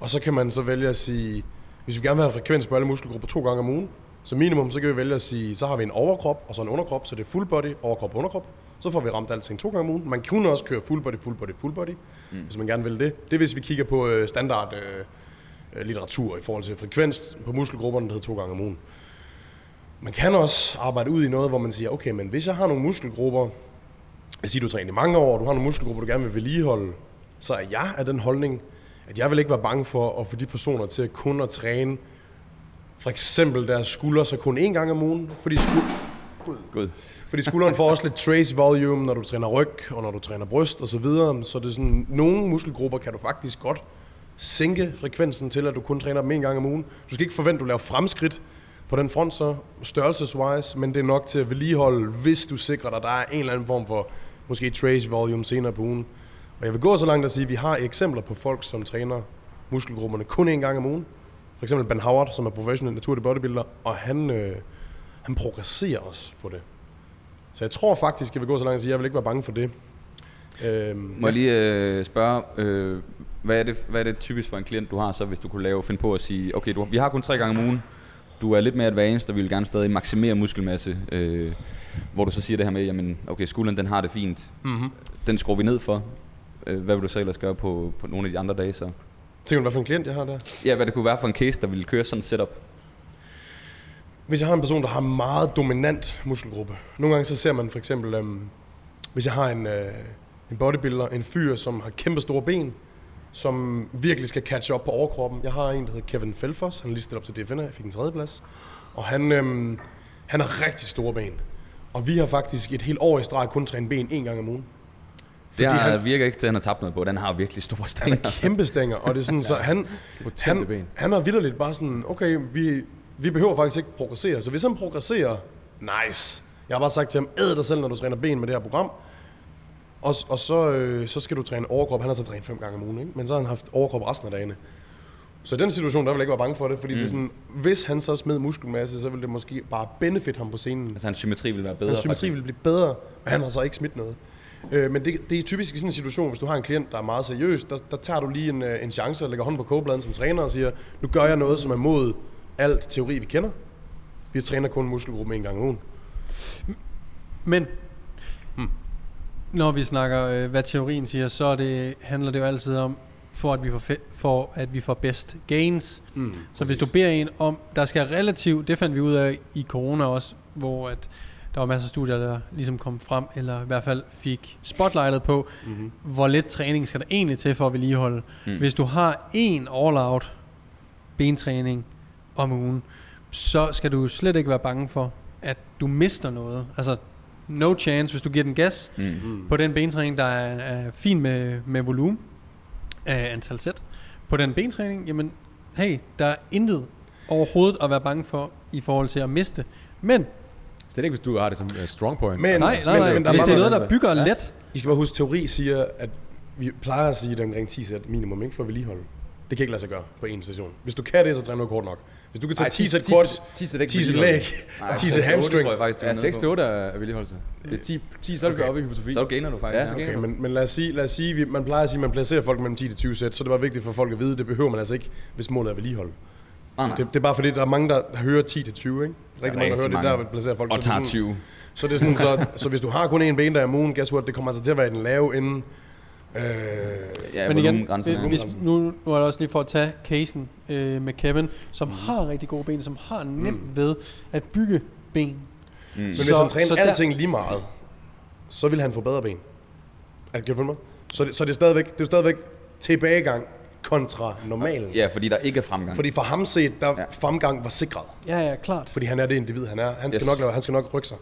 Og så kan man så vælge at sige, hvis vi gerne vil have frekvens på alle muskelgrupper to gange om ugen, så minimum, så kan vi vælge at sige, så har vi en overkrop og så en underkrop, så det er full body, overkrop, underkrop. Så får vi ramt alting to gange om ugen. Man kunne også køre full body, full body, full body, mm. hvis man gerne vil det. Det er, hvis vi kigger på øh, standard øh, øh, litteratur i forhold til frekvens på muskelgrupperne, der hedder to gange om ugen. Man kan også arbejde ud i noget, hvor man siger, okay, men hvis jeg har nogle muskelgrupper, jeg siger, du træner i mange år, du har nogle muskelgrupper, du gerne vil vedligeholde, så er jeg af den holdning, at jeg vil ikke være bange for at få de personer til kun at træne for eksempel deres skuldre så kun én gang om ugen, fordi, sku- God fordi skulderen får også lidt trace volume, når du træner ryg og når du træner bryst og så videre. Så det er sådan, nogle muskelgrupper kan du faktisk godt sænke frekvensen til, at du kun træner dem en gang om ugen. Du skal ikke forvente, at du laver fremskridt på den front så, størrelseswise, men det er nok til at vedligeholde, hvis du sikrer dig, at der er en eller anden form for måske trace volume senere på ugen. Og jeg vil gå så langt at sige, at vi har eksempler på folk, som træner muskelgrupperne kun en gang om ugen. For eksempel Ben Howard, som er professionel naturlig bodybuilder, og han, øh, han progresserer også på det. Så jeg tror faktisk, jeg vil gå så langt at sige, at jeg vil ikke være bange for det. Øhm, Må jeg lige øh, spørge, øh, hvad, er det, hvad er det typisk for en klient, du har så, hvis du kunne lave, finde på at sige, okay, du, vi har kun tre gange om ugen, du er lidt mere advanced, og vi vil gerne stadig maksimere muskelmasse, øh, hvor du så siger det her med, jamen, okay, skulderen den har det fint, mm-hmm. den skruer vi ned for. Øh, hvad vil du så ellers gøre på, på nogle af de andre dage så? Tænker du, hvad for en klient jeg har der? Ja, hvad det kunne være for en case, der ville køre sådan et setup. Hvis jeg har en person, der har en meget dominant muskelgruppe. Nogle gange så ser man for eksempel, øhm, hvis jeg har en, øh, en bodybuilder, en fyr, som har kæmpe store ben, som virkelig skal catch op på overkroppen. Jeg har en, der hedder Kevin Felfors. Han er lige stillet op til DFN'er. Jeg fik en tredje plads. Og han, øhm, han har rigtig store ben. Og vi har faktisk et helt år i streg kun trænet ben en gang om ugen. Det har, han- virker ikke til, at han har tabt noget på. Den har virkelig store Han stænger. er kæmpe stænger, og det er sådan, [LAUGHS] så han, han, ben. han er vidderligt bare sådan, okay, vi, vi behøver faktisk ikke progressere. Så hvis han progresserer, nice. Jeg har bare sagt til ham, æd dig selv, når du træner ben med det her program. Og, og så, øh, så skal du træne overkrop. Han har så trænet fem gange om ugen, ikke? men så har han haft overkrop resten af dagene. Så i den situation, der vil jeg ikke være bange for det, fordi mm. det er sådan, hvis han så smed muskelmasse, så vil det måske bare benefit ham på scenen. Altså hans symmetri vil være bedre. Hans symmetri faktisk. vil blive bedre, men han har så ikke smidt noget. Øh, men det, det er typisk i sådan en situation, hvis du har en klient, der er meget seriøs, der, der tager du lige en, øh, en chance og lægger hånden på kogebladen som træner og siger, nu gør jeg noget, som er mod alt teori, vi kender. Vi træner kun muskelgruppen en gang om ugen. Men når vi snakker, øh, hvad teorien siger, så det, handler det jo altid om, for at vi får, fe- for at vi får best gains. Mm, Så hvis du beder en om, der skal relativt, det fandt vi ud af i corona også, hvor at der var masser af studier, der ligesom kom frem, eller i hvert fald fik spotlightet på, mm-hmm. hvor lidt træning skal der egentlig til for at vedligeholde. Mm. Hvis du har en all-out bentræning om ugen, så skal du slet ikke være bange for, at du mister noget. Altså, no chance, hvis du giver den gas Mm. Mm. på den bentræning, der er, er fin med, med volumen af antal sæt. På den bentræning, jamen, hey, der er intet overhovedet at være bange for i forhold til at miste. Men Slet ikke, hvis du har det som uh, strong point. Men- Nej, nej, nej. men der Hvis det er noget, der bygger let, I skal bare huske, teori siger, at vi plejer at sige, at det er omkring 10 sæt minimum, ikke? For at vedligeholde. Det kan ikke lade sig gøre på en station. Hvis du kan det, så træner du kort nok. Hvis du kan tage Ej, 10 sæt 10 quads, 10 sæt ikke 10 sæt vedligeholde. leg, 10 sæt hamstring. Ja, er nede 6 på. til 8 er vedligeholdelse. Det er 10, 10 så er du Okay. oppe i hypotrofi. Så gainer du faktisk. Ja, så ja. Okay, men, men lad os sige, lad os sige vi, man plejer at sige, at man placerer folk mellem 10 til 20 sæt, så det var vigtigt for folk at vide, det behøver man altså ikke, hvis målet er vedligehold. Nej, nej. Det, det, er bare fordi, der er mange, der hører 10 til 20, ikke? Rigtig mange, der hører det, der mange. placerer folk. Og er tager sådan- 20. Så det er sådan, så, så hvis du har kun en ben der om ugen, guess what, det kommer altså til at være i den lave ende. Øh, Ja, Men igen, hvis, nu, nu er det også lige for at tage casen øh, med Kevin, som har rigtig gode ben, som har nemt ved at bygge ben. Mm. men Så- hvis han træner så der- alting lige meget, så vil han få bedre ben. Er, kan du følge mig? Så det, så det er stadigvæk, det er stadigvæk tilbagegang kontra normalen. Ja, fordi der ikke er fremgang. Fordi for ham set, der Ja. ja. fremgang var sikret. Ja, ja, klart. Fordi han er det individ, han er. Han skal, Yes. nok, lave, han skal nok rykke sig.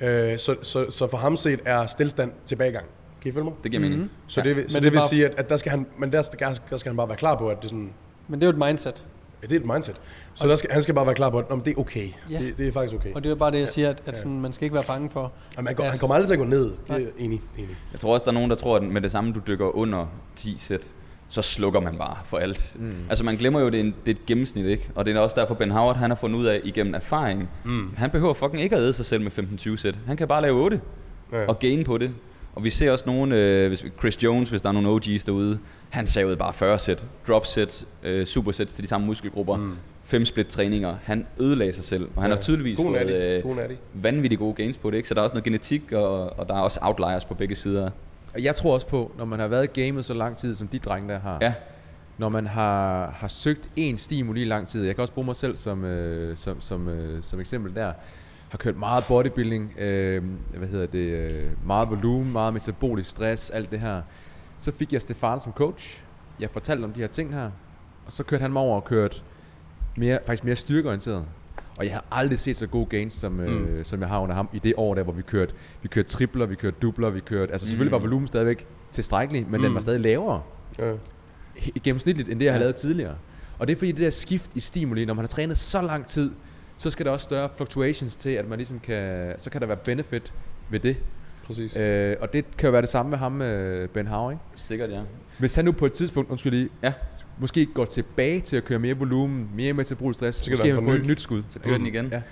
Øh, så, så, så for ham set er stillstand tilbagegang. Kan I følge mig? Det giver mening. Så Ja. det, vil- så Men det, det vil var- sige, at, at der skal han, men der skal, der skal han bare være klar på, at det er sådan, Men det er jo et mindset. ja, det er et mindset. Så der skal, han skal bare være klar på, at "Nå, men det er okay. Ja. Det, det, er faktisk okay. Og det er jo bare det, jeg siger, at, at sådan, man skal ikke være bange for. Jamen, han, går, at- han kommer aldrig til at gå ned. Det er enig, enig. Jeg tror også, der er nogen, der tror, at med det samme, du dykker under 10 sæt, så slukker man bare for alt. Mm. Altså man glemmer jo, det er, en, det er et gennemsnit, ikke? Og det er også derfor, Ben Howard han har fundet ud af igennem erfaring. Mm. Han behøver fucking ikke at æde sig selv med 15-20 sæt. Han kan bare lave 8 Ja. ja. og gain på det. Og vi ser også nogen, øh, hvis, Chris Jones, hvis der er nogle OG's derude, han savede bare 40 sæt, drop sæt, øh, super sæt til de samme muskelgrupper, mm. fem split træninger. Han ødelagde sig selv, og han Ja. har tydeligvis God fået øh, vanvittigt gode gains på det, ikke? Så der er også noget genetik, og, og der er også outliers på begge sider. Og Jeg tror også på, når man har været i gamet så lang tid, som de drenge der har, Ja, når man har, har søgt en stimuli i lang tid, jeg kan også bruge mig selv som, øh, som, som, øh, som eksempel der, har kørt meget bodybuilding, øh, hvad hedder det, øh, meget volumen, meget metabolisk stress, alt det her. Så fik jeg Stefan som coach. Jeg fortalte om de her ting her, og så kørte han mig over og kørte mere, faktisk mere styrkeorienteret. Og jeg har aldrig set så gode gains, som, mm. øh, som jeg har under ham i det år der, hvor vi kørte, vi kørte tripler, vi kørte dubler, vi kørte, altså selvfølgelig var volumen stadigvæk tilstrækkelig, men mm. den var stadig lavere Ja. gennemsnitligt, end det jeg har lavet tidligere. Og det er fordi det der skift i stimuli, når man har trænet så lang tid, så skal der også større fluctuations til, at man ligesom kan, så kan der være benefit ved det. Præcis. Øh, og det kan jo være det samme med ham, øh, Ben Howe, ikke? sikkert ja. Hvis han nu på et tidspunkt, undskyld lige, Ja, måske går tilbage til at køre mere volumen, mere metabolisk stress, så kan måske han få et nyt skud. så kører den igen. Ja.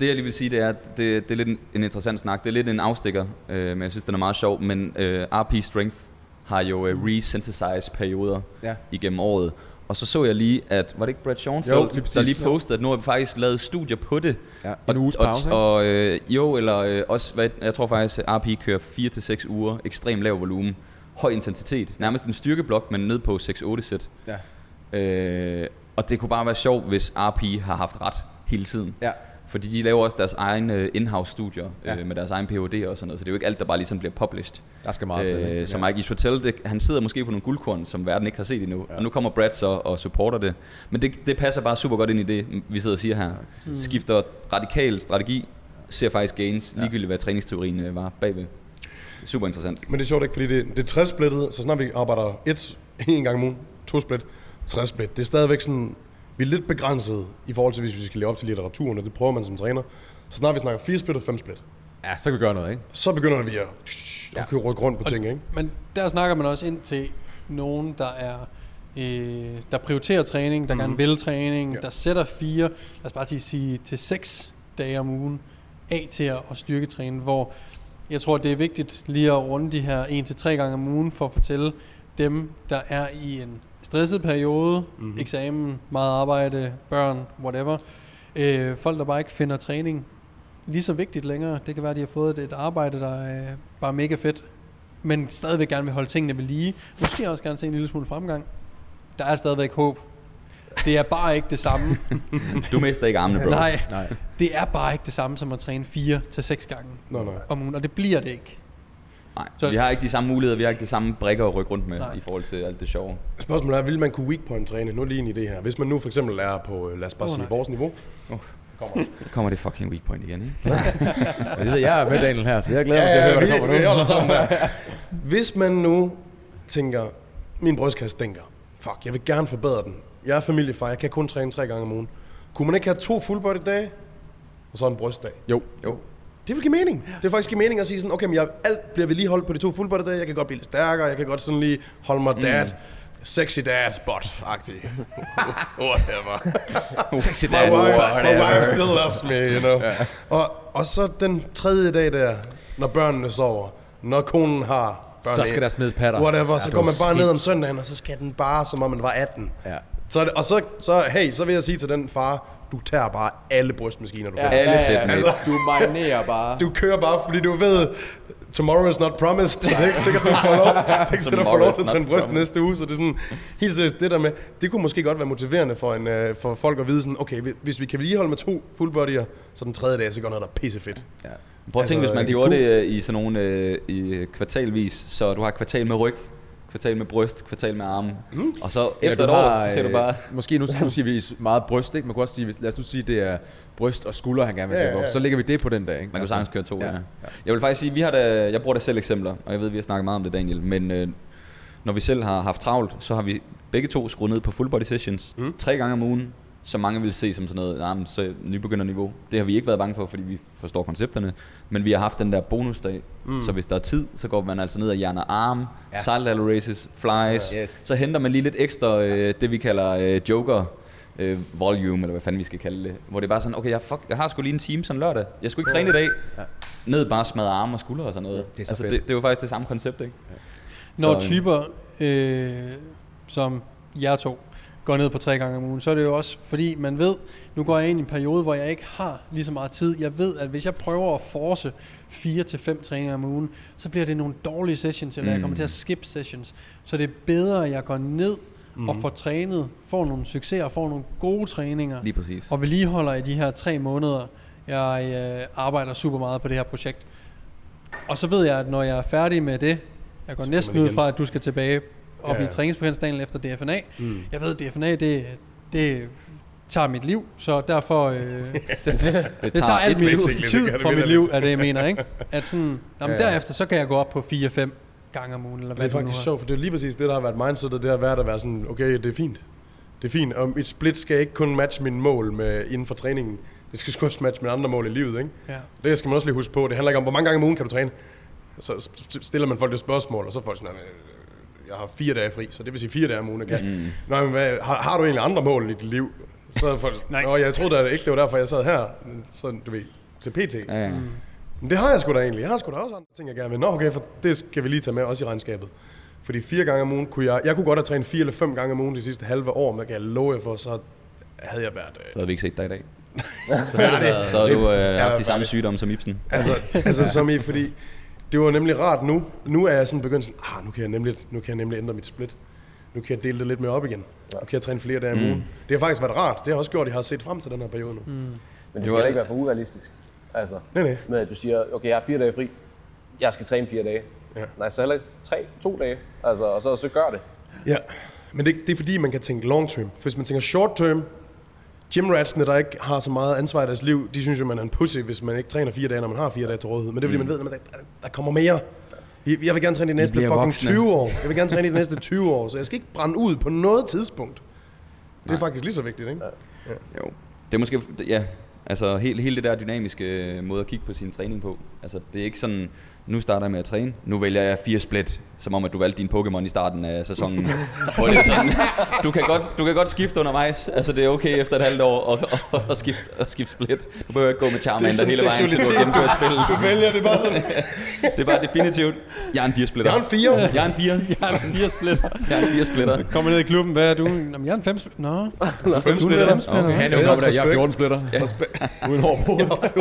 Det jeg lige vil sige, det er, at det, det er lidt en, en interessant snak. Det er lidt en afstikker, øh, men jeg synes, den er meget sjov. Men øh, RP Strength har jo øh, resynthesize perioder Ja. igennem året. Og så så jeg lige, at, var det ikke Brad Schoenfeld, der lige postede, at nu har vi faktisk lavet studier på det. ja. Og, En uges pause, og, og øh, jo, eller øh, også, hvad, jeg tror faktisk, at RP kører 4-6 uger, ekstrem lav volumen, høj intensitet, nærmest en styrkeblok, men ned på 6-8 sæt. Ja. Øh, og det kunne bare være sjovt, hvis RP har haft ret hele tiden. Ja. Fordi de laver også deres egen øh, in-house studier Ja. ja. øh, med deres egen Ph.D. og sådan noget, så det er jo ikke alt, der bare ligesom bliver published. Der skal meget til. Øh, ikke? så Mike Ishotel, det, han sidder måske på nogle guldkorn, som verden ikke har set endnu, ja. og nu kommer Brad så og supporter det. Men det, det passer bare super godt ind i det, vi sidder og siger her. Skifter radikal strategi, ser faktisk gains, ja. ligegyldigt hvad træningsteorien øh, var bagved. Super interessant. Men det er sjovt ikke, fordi det, det er 60 splittet, så snart vi arbejder et, en gang om ugen, to split, 60 split. Det er stadigvæk sådan, vi er lidt begrænset i forhold til, hvis vi skal leve op til litteraturen, og det prøver man som træner. Så snart vi snakker 4 split og 5 split, Ja, så kan vi gøre noget, ikke? så begynder vi at, at kunne rykke rundt på ting, ikke? Men der snakker man også ind til nogen, der er øh, der prioriterer træning, der mm. gerne vil træning, Ja. ja. der sætter fire, lad os bare sige, sige til seks dage om ugen af til at, at styrketræne, hvor jeg tror, det er vigtigt lige at runde de her en til tre gange om ugen for at fortælle dem, der er i en stresset periode, mm-hmm. eksamen, meget arbejde, børn, whatever, øh, folk, der bare ikke finder træning lige så vigtigt længere. Det kan være, at de har fået et, et arbejde, der er bare mega fedt, men stadigvæk gerne vil holde tingene ved lige. Måske også gerne se en lille smule fremgang. Der er stadigvæk håb. Det er bare ikke det samme. [LAUGHS] Du mister ikke armene, bro. Nej, Nej. det er bare ikke det samme som at træne fire til seks gange Nå, nej. om ugen, og det bliver det ikke. Nej. Så- Vi har ikke de samme muligheder, vi har ikke de samme brækker at rykke rundt med Nej. i forhold til alt det sjove. Spørgsmålet er, vil man kunne weak point træne? Nu lige en idé her. Hvis man nu for eksempel er på, øh, lad os bare Åh, sige, nej. vores niveau. Oh. Kommer. Nu kommer det fucking weak point igen, ikke? [LAUGHS] Det ved jeg er med Daniel her, så jeg glæder mig til at høre, hvad der kommer vi, vi nu. holder sammen der. [LAUGHS] Hvis man nu tænker, min brystkasse stinker. Fuck, jeg vil gerne forbedre den. Jeg er familiefar, jeg kan kun træne tre gange om ugen. Kunne man ikke have to full body dage? Og så en brystdag? Jo. Jo. Det vil give mening. Det vil faktisk give mening at sige sådan, okay, men jeg, alt bliver vedligeholdt på de to fuldbody dage. Jeg kan godt blive lidt stærkere. Jeg kan godt sådan lige holde mig dad. Sexy dad, but-agtig. [LAUGHS] Whatever. Sexy My wife, my wife still [LAUGHS] loves me, you know. Og, og så den tredje dag der, når børnene sover, når konen har børn Så skal der smides patter. Whatever, Ja, så går man bare skidt. ned om søndagen, og så skal den bare, som om man var 18. Ja. Så, og så, så, hey, så vil jeg sige til den far, du tager bare alle brystmaskiner, du får. Alle sæt med. altså- Du marinerer bare. Du kører bare, fordi du ved, tomorrow is not promised, så det er ikke sikkert, du får lov, [LAUGHS] det er ikke sikkert, du får lov til at tage en bryst næste uge, så det er sådan, helt seriøst, det der med, det kunne måske godt være motiverende for, en, øh, for folk at vide sådan, okay, hvis- vi kan vedligeholde med to full bodyer, så den tredje dag, så går noget, der er pissefedt. Prøv at tænke, Altså, hvis man det gjorde det øh, i sådan nogle øh, i kvartalvis, så du har kvartal med ryg, kvartal med bryst, kvartal med arme, mm. og så Ja, efter et år, så ser du øh, bare, Måske nu, nu siger vi meget bryst, ikke? Man kunne også sige, hvis, lad os nu sige, det er bryst og skulder, han gerne vil Ja, tage på. ja. Så lægger vi det på den dag, ikke? Altså, man kan sagtens køre to, ja. ja. ja. Jeg vil faktisk sige, vi har da, jeg bruger da selv eksempler, og jeg ved, vi har snakket meget om det, Daniel, men øh, når vi selv har haft travlt, så har vi begge to skruet ned på full body sessions, mm. tre gange om ugen, som mange vil se som sådan noget nah, så nybegynderniveau. Det har vi ikke været bange for, fordi vi forstår koncepterne, men vi har haft den der bonusdag, mm. så hvis der er tid, så går man altså ned og hjerner arm, ja. side races, flies, Yes. så henter man lige lidt ekstra, øh, det vi kalder øh, joker, øh, volume, eller hvad fanden vi skal kalde det. Hvor det er bare sådan, okay, jeg, fuck, jeg har sgu lige en time sådan lørdag. Jeg skulle ikke træne i dag. Ja. Ned bare smadre arme og skuldre og sådan noget. Det er så altså, fedt. det, det jo faktisk det samme koncept, ikke? Når Så, typer øh, som jer to går ned på tre gange om ugen, så er det jo også fordi, man ved, nu går jeg ind i en periode, hvor jeg ikke har lige så meget tid. Jeg ved, at hvis jeg prøver at force fire til fem træninger om ugen, så bliver det nogle dårlige sessions, eller mm. jeg kommer til at skip sessions. Så det er bedre, at jeg går ned mm. og får trænet, får nogle succeser, får nogle gode træninger, Lige præcis. og vedligeholder i de her tre måneder. Jeg øh, arbejder super meget på det her projekt. Og så ved jeg, at når jeg er færdig med det, jeg går næsten man ud fra, at du skal tilbage op Ja. i træningsfrekvensdagen efter DFNA. Mm. Jeg ved, at DFNA, det, det tager mit liv, så derfor... Øh, [LAUGHS] det, det, det tager alt det tid fra mit liv, er det, jeg mener, ikke? [LAUGHS] At sådan, jamen, Ja. derefter, så kan jeg gå op på 4-5 gange om ugen, eller hvad er det nu faktisk sjovt, for det er lige præcis det, der har været mindsetet, det har været at være sådan, okay, det er fint. Det er fint, og mit split skal ikke kun matche mine mål med, inden for træningen. Det skal også matche mine andre mål i livet, ikke? Ja. Det skal man også lige huske på. Det handler ikke om, hvor mange gange om ugen kan du træne. Så stiller man folk det spørgsmål, og så får de sådan, jeg har fire dage fri, så det vil sige fire dage om ugen, kan. Mm. Nej, men hvad, har, har, du egentlig andre mål i dit liv? Så folk, Nej. Nå, jeg troede da ikke, det var derfor, jeg sad her. Så du ved, til PT. Ja, ja. Men det har jeg sgu da egentlig. Jeg har sgu da også andre ting, jeg gerne vil. Nå, okay, for det skal vi lige tage med også i regnskabet. Fordi fire gange om ugen kunne jeg... Jeg kunne godt have trænet fire eller fem gange om ugen de sidste halve år, men jeg kan love jer for, så havde jeg været... Øh, Så havde vi ikke set dig i dag. færdig. [LAUGHS] Så har du øh, Jeg er haft de samme sygdomme som Ibsen. Altså, altså som i, fordi det var nemlig rart nu. Nu er jeg sådan begyndt sådan, ah, nu kan jeg nemlig, nu kan jeg nemlig ændre mit split. Nu kan jeg dele det lidt mere op igen. Nu kan jeg træne flere dage om ugen. Det har faktisk været rart. Det har også gjort, at jeg har set frem til den her periode nu. Mm. Men det, Det skal var- ikke være for urealistisk. Altså, Nej, nej. med at du siger, okay, jeg har fire dage fri. Jeg skal træne fire dage. Ja. Nej, så heller tre, to dage. Altså, og så, så gør det. Ja, men det, det er fordi, man kan tænke long term. For hvis man tænker short term, gymratsene, der ikke har så meget ansvar i deres liv, de synes jo, man er en pussy, hvis man ikke træner fire dage, når man har fire dage til rådighed. Men det er fordi, man ved, at der, der kommer mere. Jeg vil gerne træne de næste fucking voksne. 20 år. Jeg vil gerne træne de næste 20 år, så jeg skal ikke brænde ud på noget tidspunkt. Det er faktisk lige så vigtigt, ikke? Jo. Det er måske, ja, altså hele, hele det der dynamiske øh, måde at kigge på sin træning på. Altså det er ikke sådan, nu starter jeg med at træne, nu vælger jeg fire split, som om at du valgte din Pokémon i starten af sæsonen. Hvor det er sådan, du kan, godt, du kan godt skifte undervejs, altså det er okay efter et halvt år at, at, at, skifte, at skifte split. Du behøver ikke gå med Charmander hele vejen til du har gennemført spillet. Du vælger det bare sådan. [LAUGHS] Det er bare definitivt, jeg er en fire splitter. Jeg er en fire. Jeg er en fire. [LAUGHS] Jeg er fire splitter. Jeg er en fire splitter. Kommer ned i klubben, hvad er du? Jamen, jeg er en fem splitter. Nå, Fem du er en splitter. fem splitter. Okay. Han er jo Ja, kommet der, jeg har respekt. 14 splitter. Uden hår på hovedet.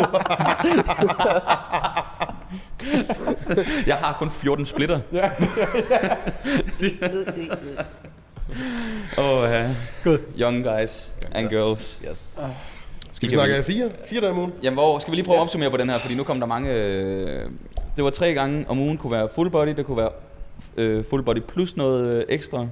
[LAUGHS] [LAUGHS] Jeg har kun 14 splitter. [LAUGHS] Åh, oh, ja. Good. Young guys and girls. Yes. Skal vi snakke fire? Fire dage om ugen? Jamen, hvor, skal vi lige prøve at opsummere på den her, fordi nu kom der mange... Øh, det var tre gange om ugen, kunne være full body, det kunne være øh, full body plus noget øh, ekstra.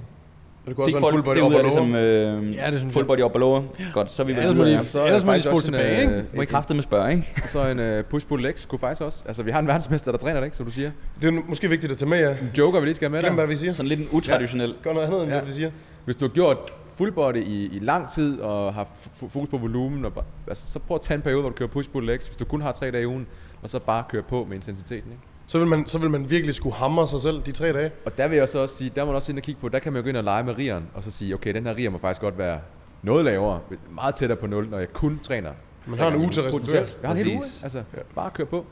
Det kunne også Fik være en full body af og det som lower. øh, Ja, det synes full body op og lower? Godt, så er vi vel ellers de- Så er Ellers må de spole også en, tilbage, øh, ikke? Må I kraftedeme spørge, ikke? [LAUGHS] Så en uh, push-pull legs kunne faktisk også. Altså, vi har en verdensmester, der træner det, ikke, som du siger. Det er måske vigtigt at tage med, ja. Joker, vi lige skal have med Glem, der. hvad vi siger. Sådan lidt en utraditionel. Gør noget andet, end Ja. det, vi siger. Hvis du har gjort full body i, i lang tid og har fokus på volumen, og bare, altså, så prøv at tage en periode, hvor du kører push-pull legs, hvis du kun har tre dage i ugen, og så bare køre på med intensiteten. Ikke? Så vil, man, så vil man virkelig skulle hamre sig selv de tre dage. Og der vil jeg så også sige, der må man også ind og kigge på, der kan man jo gå ind og lege med rieren, og så sige, okay, den her rier må faktisk godt være noget lavere, meget tættere på 0, når jeg kun træner. Man har en uge til at restituere. Potentielt. Jeg har en hel uge, altså bare kør på.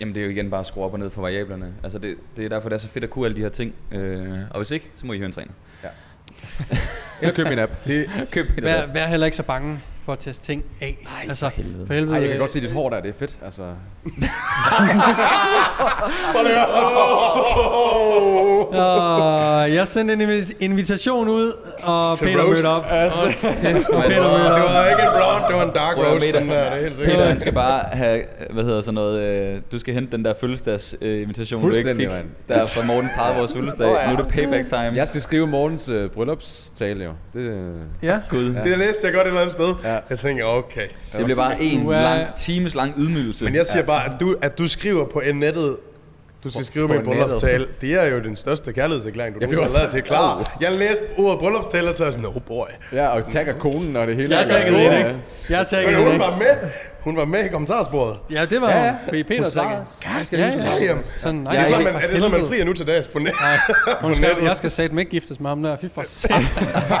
Jamen det er jo igen bare at skrue op og ned for variablerne. Altså det, det er derfor, det er så fedt at kunne alle de her ting. Øh, og hvis ikke, så må I høre en træner. [LAUGHS] Eller køb min app. Det, [LAUGHS] Køb et Vær, vær heller ikke så bange for at teste ting af. Ej, altså, for helvede. For helvede. ej, jeg kan godt se dit hår der, det er fedt. Altså, [LAUGHS] Og jeg sendte en invi- invitation ud, og Til Peter roast. mødte op. Altså, Og Peter det mødte op. var ikke en blonde, det var en dark roast, Peter. den der, det er helt sikkert. Peter, han skal bare have, hvad hedder sådan noget, øh, du skal hente den der fødselsdags øh, invitation, du ikke fik. mand. Der er fra Mortens 30 års fødselsdag. Nu er det payback time. jeg skal skrive morgens øh, bryllupstale jo. Det, øh, Ja. Gud. Det læste jeg godt et eller andet sted. Ja. Jeg tænker, okay. Det bliver bare en Du er- lang, times lang ydmygelse. Men jeg siger bare, at du, at du skriver på nettet, du skal skrive på med en nettet. bryllupstale. Det er jo den største kærlighedserklæring, du Jeg jeg blev nogensinde har også- lavet til klar. Jeg læste ordet bryllupstale, og så er jeg sådan, oh boy. ja, og tagger konen og det hele. Jeg Ja, hende ja. ikke. Jeg Men taggede hun hende ikke. var med. Hun var med i kommentarsporet. Ja, det var Ja, ja, ja. ja. fordi Peter taggede. Jeg skal Ja, ja. Damn. Sådan, nej, Er det nej, så, man, er det så, man frier nu til dags på net? Hun skrev, jeg skal sætte ikke giftes med ham der. Fy for satan. [LAUGHS]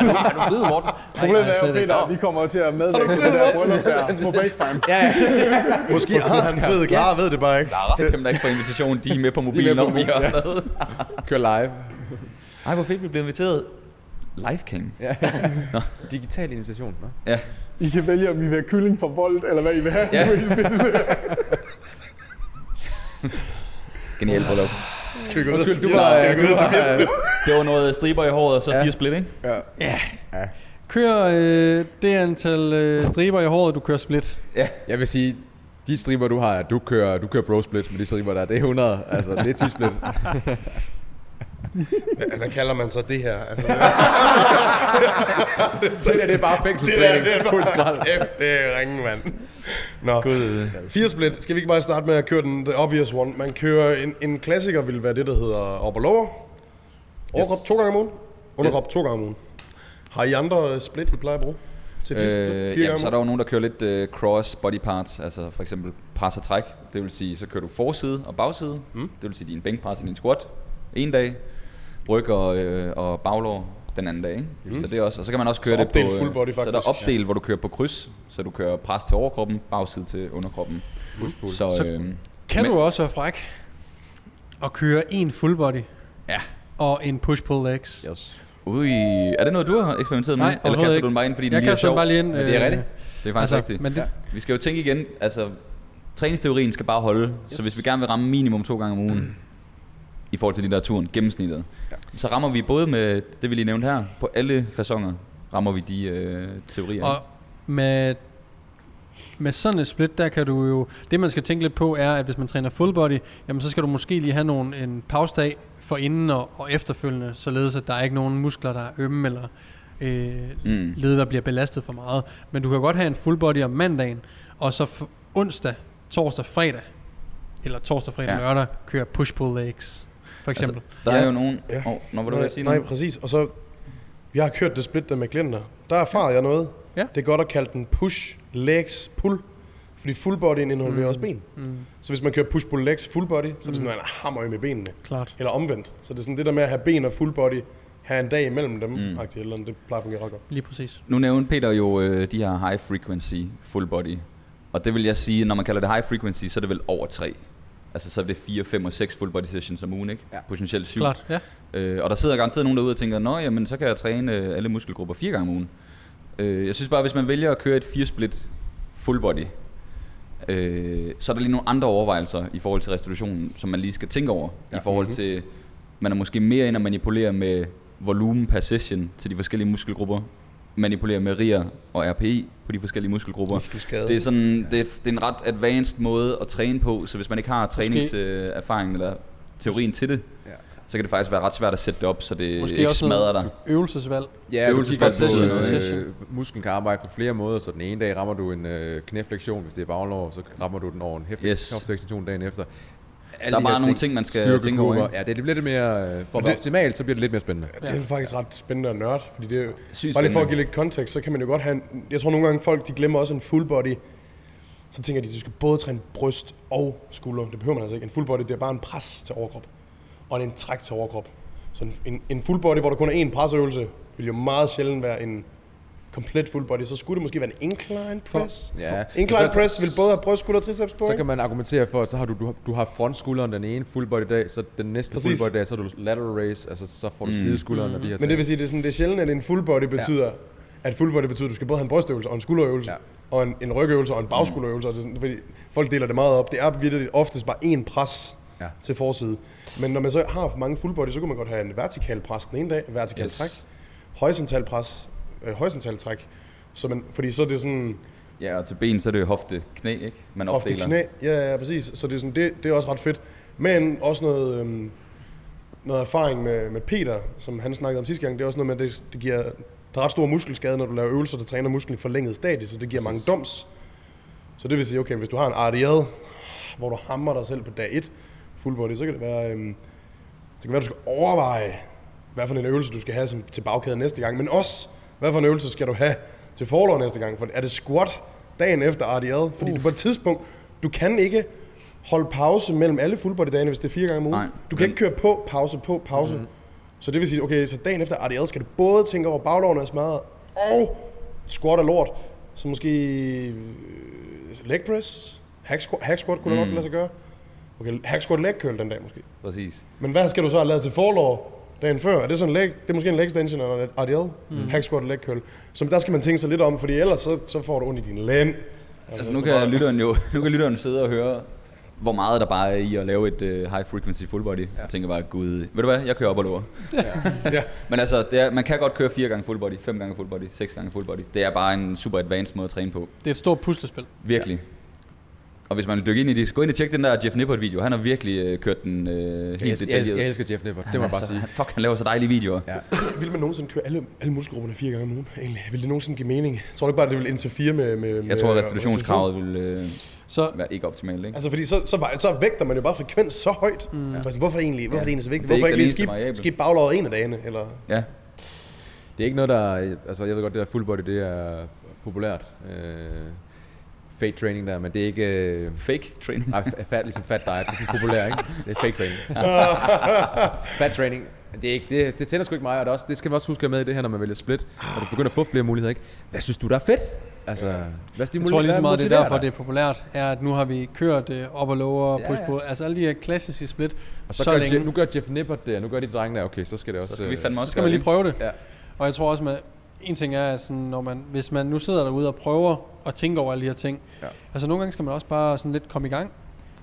Er du ved, Morten? Problemet nej, er jo. Peter, at vi kommer til at medvirke til det der bryllup der [LAUGHS] på FaceTime. Ja, ja. Måske har han fed klar, ved det bare ikke. Det er dem, der ikke får invitation, de er med på mobilen, når vi ja. noget. Kør live. Ej, hvor fedt, vi blev inviteret. Livecam. Ja. Digital invitation. Nå. Ja. I kan vælge, om I vil have kylling for bold, eller hvad I vil have. Ja. Du kan spille. [LAUGHS] Genial bryllup. Skal vi gå ud Undskyld, til du fire? var- Skal vi gå du ud til var- fire spil? Det var noget striber i håret, og så Ja. fire split, ikke? Ja. Kør øh, det antal øh, striber i håret, du kører split. Ja. Jeg vil sige, de striber du har, du kører, du kører bro split med de striber der, det er 100, altså det er 10 split. [LAUGHS] Hvad- Hvad kalder man så det her? Altså, [LAUGHS] det der, det er bare det der, fængselstræning. det er bare, F, det er ringen, mand. Nå, Gud. fire split. Skal vi ikke bare starte med at køre den the obvious one? Man kører en, en klassiker, vil være det, der hedder op og lower. Overkrop Yes. to gange om ugen. Underkrop to gange om ugen. Har I andre split, I plejer at bruge? Til fire? Øh, fire jamen, så er der jo nogen, der kører lidt øh, cross body parts, altså for eksempel pres og træk. Det vil sige, så kører du forside og bagside. Mm. Det vil sige din bænkpres og din squat en dag. Ryg og, øh, og baglår den anden dag. Ikke? Mm. Så det er også, og så kan man også køre Så det på... opdelt full body, Så er der faktisk. opdel, hvor du kører på kryds. Så du kører pres til overkroppen, bagside til underkroppen. Push-pull. Så, Så øh, Kan men- du også være fræk og køre en full body Ja. og en push-pull legs? Yes. Ui, er det noget, du har eksperimenteret med? Nej, Eller overhovedet kaster ikke. du den bare ind, fordi den Jeg lige er kaster den sjov? bare lige ind. Men det er øh, rigtigt. Det er faktisk Altså, rigtigt. men det, Vi skal jo tænke igen, altså træningsteorien skal bare holde, yes. så hvis vi gerne vil ramme minimum to gange om ugen, i forhold til litteraturen, gennemsnittet, ja. så rammer vi både med det, vi lige nævnte her, på alle fasonger, rammer vi de øh, teorier. Og med, med sådan et split, der kan du jo... Det man skal tænke lidt på er, at hvis man træner full body, jamen så skal du måske lige have nogle, en pausedag for inden og, og efterfølgende, således at der er ikke nogen muskler, der er ømme eller øh, Mm. led, der bliver belastet for meget. Men du kan godt have en full body om mandagen, og så f- onsdag, torsdag, fredag, eller torsdag, fredag, Ja. lørdag, køre push-pull legs, for eksempel. Altså, der er Ja. jo nogen... Ja. Oh, nå, vil du nej, vil sige nej, noget? præcis. Og så, jeg har kørt det split der med klienter. Der erfarer jeg noget. Ja. Det er godt at kalde den push, legs, pull. Fordi full bodyen involverer mm. også ben. Mm, Så hvis man kører push, pull, legs, full body, så er det sådan, at man hammer med benene. klart. Eller omvendt. Så det er sådan det der med at have ben og full body, have en dag imellem dem, Mm. mm. eller andet, det plejer at fungere ret godt. Lige præcis. Nu nævnte Peter jo øh, de her high frequency full body. Og det vil jeg sige, når man kalder det high frequency, så er det vel over tre. Altså så er det 4, 5 og 6 full body sessions om ugen, ikke? Ja. Potentielt 7. Klart, ja. Øh, og der sidder garanteret nogen derude og tænker, nå jamen, så kan jeg træne øh, alle muskelgrupper fire gange om ugen. Øh, jeg synes bare, hvis man vælger at køre et 4-split full body, øh, så er der lige nogle andre overvejelser i forhold til restitutionen, som man lige skal tænke over. Ja. I forhold Mhm. til, man er måske mere inde at manipulere med volumen per session til de forskellige muskelgrupper, manipulere med RIR og RPI på de forskellige muskelgrupper. Det er sådan, det er, det er en ret advanced måde at træne på, så hvis man ikke har træningserfaring eller teorien til det, Ja. så kan det faktisk være ret svært at sætte det op, så det Måske ikke også smadrer dig. øvelsesvalg. Ja, Øvelsesvalg på, på, session øh, session. musklen kan arbejde på flere måder, så den ene dag rammer du en øh, knæflektion, hvis det er baglår, så rammer du den over en hæftig Yes. yes. knæflektion dagen efter. Alle Der er de bare nogle ting, man skal tænke over, ikke? Ja, det, det bliver lidt mere... øh, For at være optimalt, så bliver det lidt mere spændende. Det er faktisk ret spændende og nørd, fordi det er jo, Sygt bare lige for at give lidt kontekst, så kan man jo godt have en, jeg tror nogle gange folk, de glemmer også en full body, så tænker de, at du skal både træne bryst og skulder. Det behøver man altså ikke. En full body, det er bare en pres til overkrop, og det er en træk til overkrop. Så en, en, en full body, hvor der kun er én presøvelse, vil jo meget sjældent være en komplet full body. Så skulle det måske være en incline press. Ja. Incline Så- press vil både have bryst, skulder og triceps på, Så kan man argumentere for, at så har du, du, har, du har frontskulderen den ene full body dag, så den næste Præcis. full body dag, så har du lateral raise, altså så får du mm. sideskulderen og de her Men ting. det vil sige, det er, sådan, det er sjældent, at en full body betyder, ja. at full body betyder, at du skal både have en brystøvelse og en skulderøvelse, Ja. og en, en rygøvelse og en bagskulderøvelse. Og det er sådan, fordi folk deler det meget op. Det er virkelig oftest bare én pres Ja. til forside. Men når man så har for mange full body, så kunne man godt have en vertikal pres den ene dag, en vertikal Yes. træk, horisontal pres, øh, horisontal træk. Så man, fordi så er det sådan Ja, og til ben, så er det jo hofte, knæ, ikke? Man opdeler. knæ. Ja, ja, præcis. Så det er, sådan, det, det er også ret fedt. Men også noget, øhm, noget erfaring med, med Peter, som han snakkede om sidste gang. Det er også noget med, at det, det giver der er ret stor muskelskade, når du laver øvelser, der træner musklen i forlænget stadie, så det giver mange doms. Så det vil sige, okay, hvis du har en RDL, hvor du hammer dig selv på dag 1, full body, så kan det være, øhm, det kan være, du skal overveje, hvad for en øvelse du skal have som, til bagkæden næste gang, men også, hvad for en øvelse skal du have til forlov næste gang. For er det squat dagen efter RDL? Fordi du på et tidspunkt, du kan ikke holde pause mellem alle full body dagene, hvis det er fire gange om ugen. Nej, du kan ikke køre på, pause, på, pause. Mm-hmm. Så det vil sige, okay, så dagen efter RDL skal du både tænke over baglovene er smadret, og squat er lort. Så måske øh, leg press, hack squat, hack squat kunne mm. godt lade sig gøre. Okay, hack squat leg curl den dag måske. Præcis. Men hvad skal du så have lavet til forlov dagen før? Er det sådan en leg, det er måske en leg extension eller et RDL? Mm. Hack squat og leg curl. Så der skal man tænke sig lidt om, fordi ellers så, så får du ondt i din lænd. Altså, nu kan lytteren jo [LAUGHS] nu kan lytteren sidde og høre, hvor meget der bare er i at lave et uh, high frequency full body. Ja. Jeg tænker bare, gud, ved du hvad, jeg kører op og lover. Ja. [LAUGHS] Men altså, det er, man kan godt køre fire gange full body, fem gange full body, seks gange full body. Det er bare en super advanced måde at træne på. Det er et stort puslespil. Virkelig. Og hvis man vil dykke ind i det, så gå ind og tjek den der Jeff Nippert video. Han har virkelig øh, kørt den øh, helt Jeg, elsker, jeg, detaljeret. jeg elsker Jeff Nippert, det må jeg bare Altså, sige. han- Fuck, han laver så dejlige videoer. Ja. Vil man nogensinde køre alle, alle muskelgrupperne fire gange om ugen? Egentlig? Vil det nogensinde give mening? Jeg tror ikke bare, at det vil interfere med, med Jeg tror, restitutionskravet vil øh, Så være ikke optimalt, ikke? Altså fordi så, så, så vægter man jo bare frekvens så højt. Mm. Altså, hvorfor egentlig? Hvorfor Ja. er det egentlig så vigtigt? Hvorfor ikke ikke lige skib, skib baglåret en af dagene? Eller? Ja. Det er ikke noget, der... Altså, jeg ved godt, det der full body, det er populært. Øh, fake training der, men det er ikke... Øh, Fake training. nej, f- fat, ligesom fat diet, det er sådan populær, ikke? Det er fake training. [LAUGHS] fat training, det, er ikke, det, det tænder sgu ikke mig, og det, er også, det skal man også huske med i det her, når man vælger split, og du begynder at få flere muligheder, ikke? Hvad synes du, der er fedt? Altså, hvad jeg stimulerer tror lige så meget, det er derfor, det er populært, er, at nu har vi kørt øh, op og lower, Ja, push på, altså alle de her klassiske split, Og så, så gør længe. Jeff, nu gør Jeff Nippert det, og nu gør de drenge der, okay, så skal det også... Så skal vi øh, fandme Så også skal man lige prøve det. Ja. Og jeg tror også, at en ting er, at sådan, når man, hvis man nu sidder derude og prøver at tænke over alle de her ting, Ja. altså nogle gange skal man også bare sådan lidt komme i gang,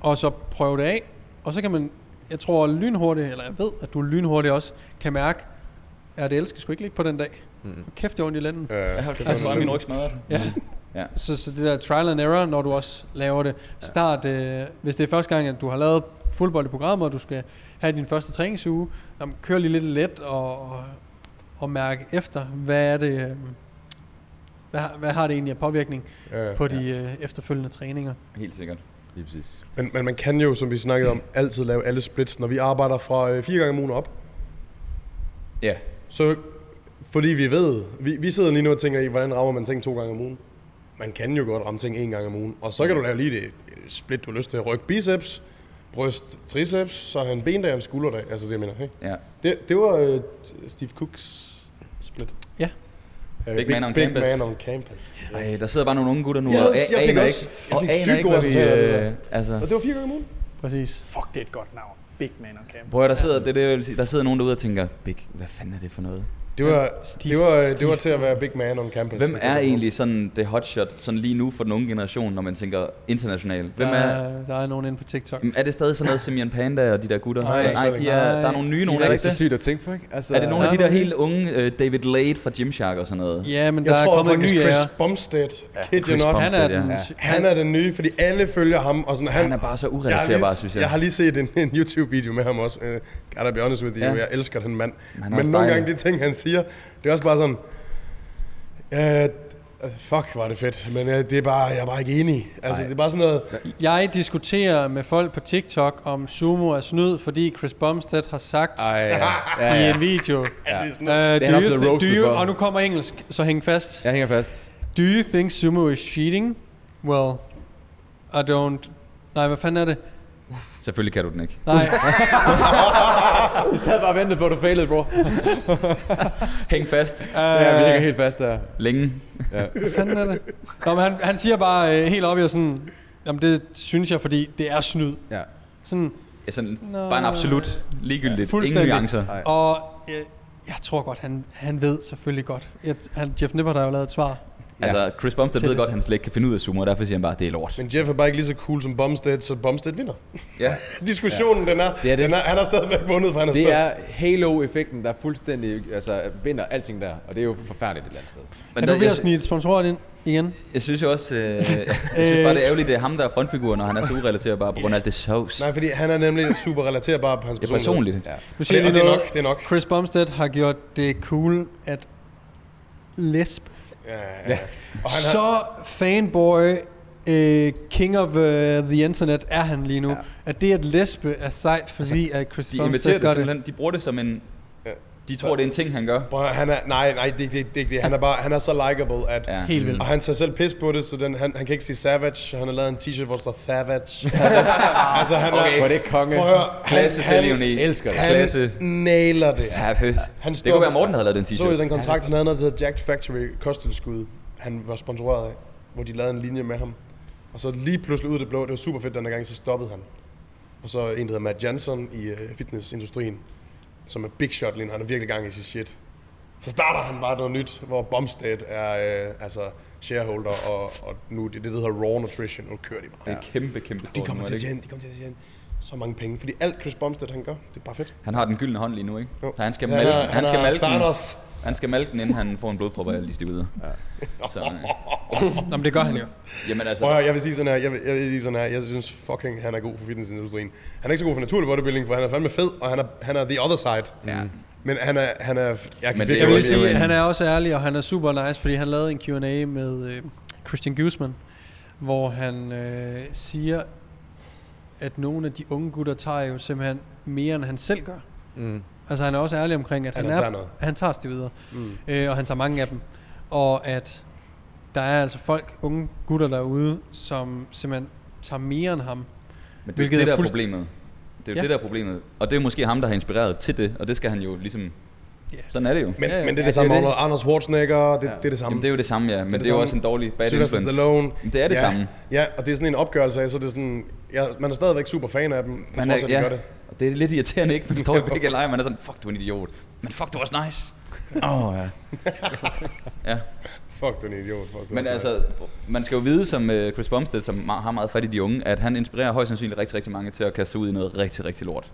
og så prøve det af, og så kan man, jeg tror lynhurtigt, eller jeg ved, at du lynhurtigt også kan mærke, at det elsker sgu ikke ligge på den dag. Mm. Kæft, det er ondt i lænden. Øh, Jeg har Altså, bare min ryg smadret. Ja. Ja. Så, så det der trial and error, når du også laver det. Start, øh, hvis det er første gang, at du har lavet full body programmet, og du skal have din første træningsuge, jamen, kør lige lidt let og, og, og mærke efter, hvad er det, øh, hvad, har- hvad har det egentlig af påvirkning øh, på de øh, efterfølgende træninger. Helt sikkert. Lige præcis. men, men man kan jo, som vi snakkede om, altid lave alle splits, når vi arbejder fra øh, fire gange om ugen op. Ja. Så fordi vi ved, vi, vi sidder lige nu og tænker i, hvordan rammer man ting to gange om ugen. Man kan jo godt ramme ting en gang om ugen. Og så kan du lave lige det øh, split, du har lyst til. Ryg biceps, bryst, triceps, så har han bendag og en skulderdag. Altså det, jeg mener. Ikke? Ja. Det, det var øh, Steve Cooks split. Ja. Øh, Big man on big campus. man on campus. Ej, der sidder bare nogle unge gutter nu Yes, og jeg aner også- ikke, og aner ikke, hvad vi... Øh, altså, Og det var fire gange om ugen. Præcis. Fuck, det er et godt navn. Big Man on Campus. Prøv at der sidder, det, er det, jeg vil sige, der sidder nogen derude og tænker, Big, hvad fanden er det for noget? Det var, Steve- det, var, Steve. det var til at være big man on campus. Hvem er egentlig sådan det hotshot, sådan lige nu for den unge generation, når man tænker internationalt? Hvem der, er, er, der er nogen inde på TikTok. Jamen, er det stadig sådan noget Simeon Panda og de der gutter? Nej, Nej, de er, der er nogle nye, de nogle er er det Det ikke er det? så sygt at tænke på, ikke? Altså, Er det nogle af de er der helt unge, uh, David Lade fra Gymshark og sådan noget? Ja, men Jeg der er tror kommet en faktisk, ny Chris. Bumstead, Ja, Chris not, Han er Bumstead, den, ja. han er den nye, fordi alle følger ham. Og sådan, han, Han er bare så jeg urelaterbar, synes jeg jeg. har lige set en, en YouTube-video med ham også. Uh, gotta be honest with you, Ja. jeg elsker den mand. Er Men nogle gange de ting, han siger, det er også bare sådan... Uh, Fuck, var det fedt. Men øh, det er bare, jeg er bare ikke enig. Altså, det er bare sådan noget... Jeg diskuterer med folk på TikTok om sumo er snyd, fordi Chris Bumstead har sagt Ej, ja. ja, i en video. Ja. Er Uh, do you thi- do you, og nu kommer engelsk, så hæng fast. Jeg hænger fast. Do you think sumo is cheating? Well, I don't... Nej, hvad fanden er det? Selvfølgelig kan du den ikke. Nej, [LAUGHS] Jeg sad bare og ventede på, at du failede, bro. [LAUGHS] Hæng fast. Ja, vi hænger helt fast der. Længe. [LAUGHS] hvad fanden er det? Nå, men han, han siger bare øh, helt op i og sådan... Jamen, det synes jeg, fordi det er snyd. Ja. Sådan, Ja, sådan, Nå. bare en absolut ligegyldigt. Ingen fuldstændig. nuancer. Og øh, jeg tror godt, han, han ved selvfølgelig godt. Jeg, han, Jeff Nippert har jo lavet et svar. Altså, Chris Bumstead ved det. godt, at han slet ikke kan finde ud af sumo, og derfor siger han bare, at det er lort. Men Jeff er bare ikke lige så cool som Bumstead, så Bumstead vinder. Ja. [LAUGHS] Diskussionen, den er, Det er det. Den er, han har stadigvæk vundet, for han er Det størst. er Halo-effekten, der fuldstændig altså, vinder alting der. Og det er jo forfærdeligt et eller andet sted. Men er du ved at snige et sponsorat ind igen? jeg synes jo også, øh, [LAUGHS] jeg synes bare, det er ærgerligt, det er ham, der er frontfigur, når han er så urelaterbar på grund af alt det sauce. Nej, fordi han er nemlig super relaterbar på hans Det er personlighed. personligt. Ja. Nu Og det, siger og det lige er nok, det er nok. Chris Bumstead har gjort det cool at lesb. Ja, ja. Og han har, Så fanboy, øh, king of uh, the internet er han lige nu. Ja. At det at lesbe er sejt, fordi at Chris De Bumstead gør det. De bruger det som en... De tror, det er en ting, han gør. Høre, han er, nej, nej, det, det, det, det, han er bare, han er så likable, at, Ja. Helt vildt. og han tager selv pis på det, så den, han, han kan ikke sige savage, han har lavet en t-shirt, hvor der står savage. [LAUGHS] altså, han Okay. Hvor er, er det konge. prøv at høre, Klasse elsker det. han, Klasse. nailer det. Ja. Han Det kunne være Morten, havde lavet den Så i t-shirt. den kontrakt, han havde noget, der hedder Jacked Factory kosttilskud, han var sponsoreret af, hvor de lavede en linje med ham. Og så lige pludselig ud af det blå, det var super fedt den gang, så stoppede han. Og så en, der hedder Matt Jansson i uh, fitnessindustrien, som er big shot lige nu. Han er virkelig gang i sit shit. Så starter han bare noget nyt, hvor Bumstead er uh, altså shareholder, og, og nu det, det, der hedder Raw Nutrition, og kører de bare. Det er kæmpe, kæmpe De stort. kommer er til at tjene, de kommer til at tjene så mange penge, fordi alt Chris Bumstead han gør, det er bare fedt. Han har den gyldne hånd lige nu, ikke? Jo. Så han skal Han malke, er- han han skal malke den. Han skal malke den, inden han får en blodprop af alle de stivider. Ja. [LAUGHS] Så, øh, Nå, men det gør han jo. jamen altså, Prøv jeg vil sige sådan her, jeg vil, jeg vil sige sådan her, jeg synes fucking, han er god for fitnessindustrien. Han er ikke så god for naturlig bodybuilding, for han er fandme fed, og han er, han er the other side. Ja. Men han er, han er, jeg kan det virkelig er Jeg jo- vil sige, at han er også ærlig, og han er super nice, fordi han lavede en Q&A med øh, Christian Guzman, hvor han øh, siger, at nogle af de unge gutter tager jo simpelthen mere, end han selv gør. Mm. Altså han er også ærlig omkring, at han, Han er, tager noget. han tager stivider, Mm. øh, og han tager mange af dem. Og at der er altså folk, unge gutter derude, som simpelthen tager mere end ham. Men det er det, er der er fuldst- problemet. Det er jo Ja. det, der er problemet. Og det er måske ham, der har inspireret til det, og det skal han jo ligesom... Ja. Sådan er det jo. Men, Ja, ja. men det er Ja, det samme det er med det. Arnold Schwarzenegger, det, Ja. det er det samme. Jamen, det er jo det samme, ja. Men det, det det er jo også en dårlig bad Sylvester influence. Stallone. Men det er det ja, samme. Ja, og det er sådan en opgørelse af, så det er sådan, ja, man er stadigvæk super fan af dem, Man trods er, at de ja, gør det. Og det er lidt irriterende, ikke? Man [LAUGHS] står i begge lejre, man er sådan, fuck, du er en idiot. Men fuck, du er også nice. Åh, oh, ja. [LAUGHS] ja. Fuck, du er en idiot. Fuck, du Men altså, man skal jo vide som uh, Chris Bumstead, som har meget fat i de unge, at han inspirerer højst sandsynligt rigtig, rigtig mange til at kaste sig ud i noget rigtig, rigtig lort.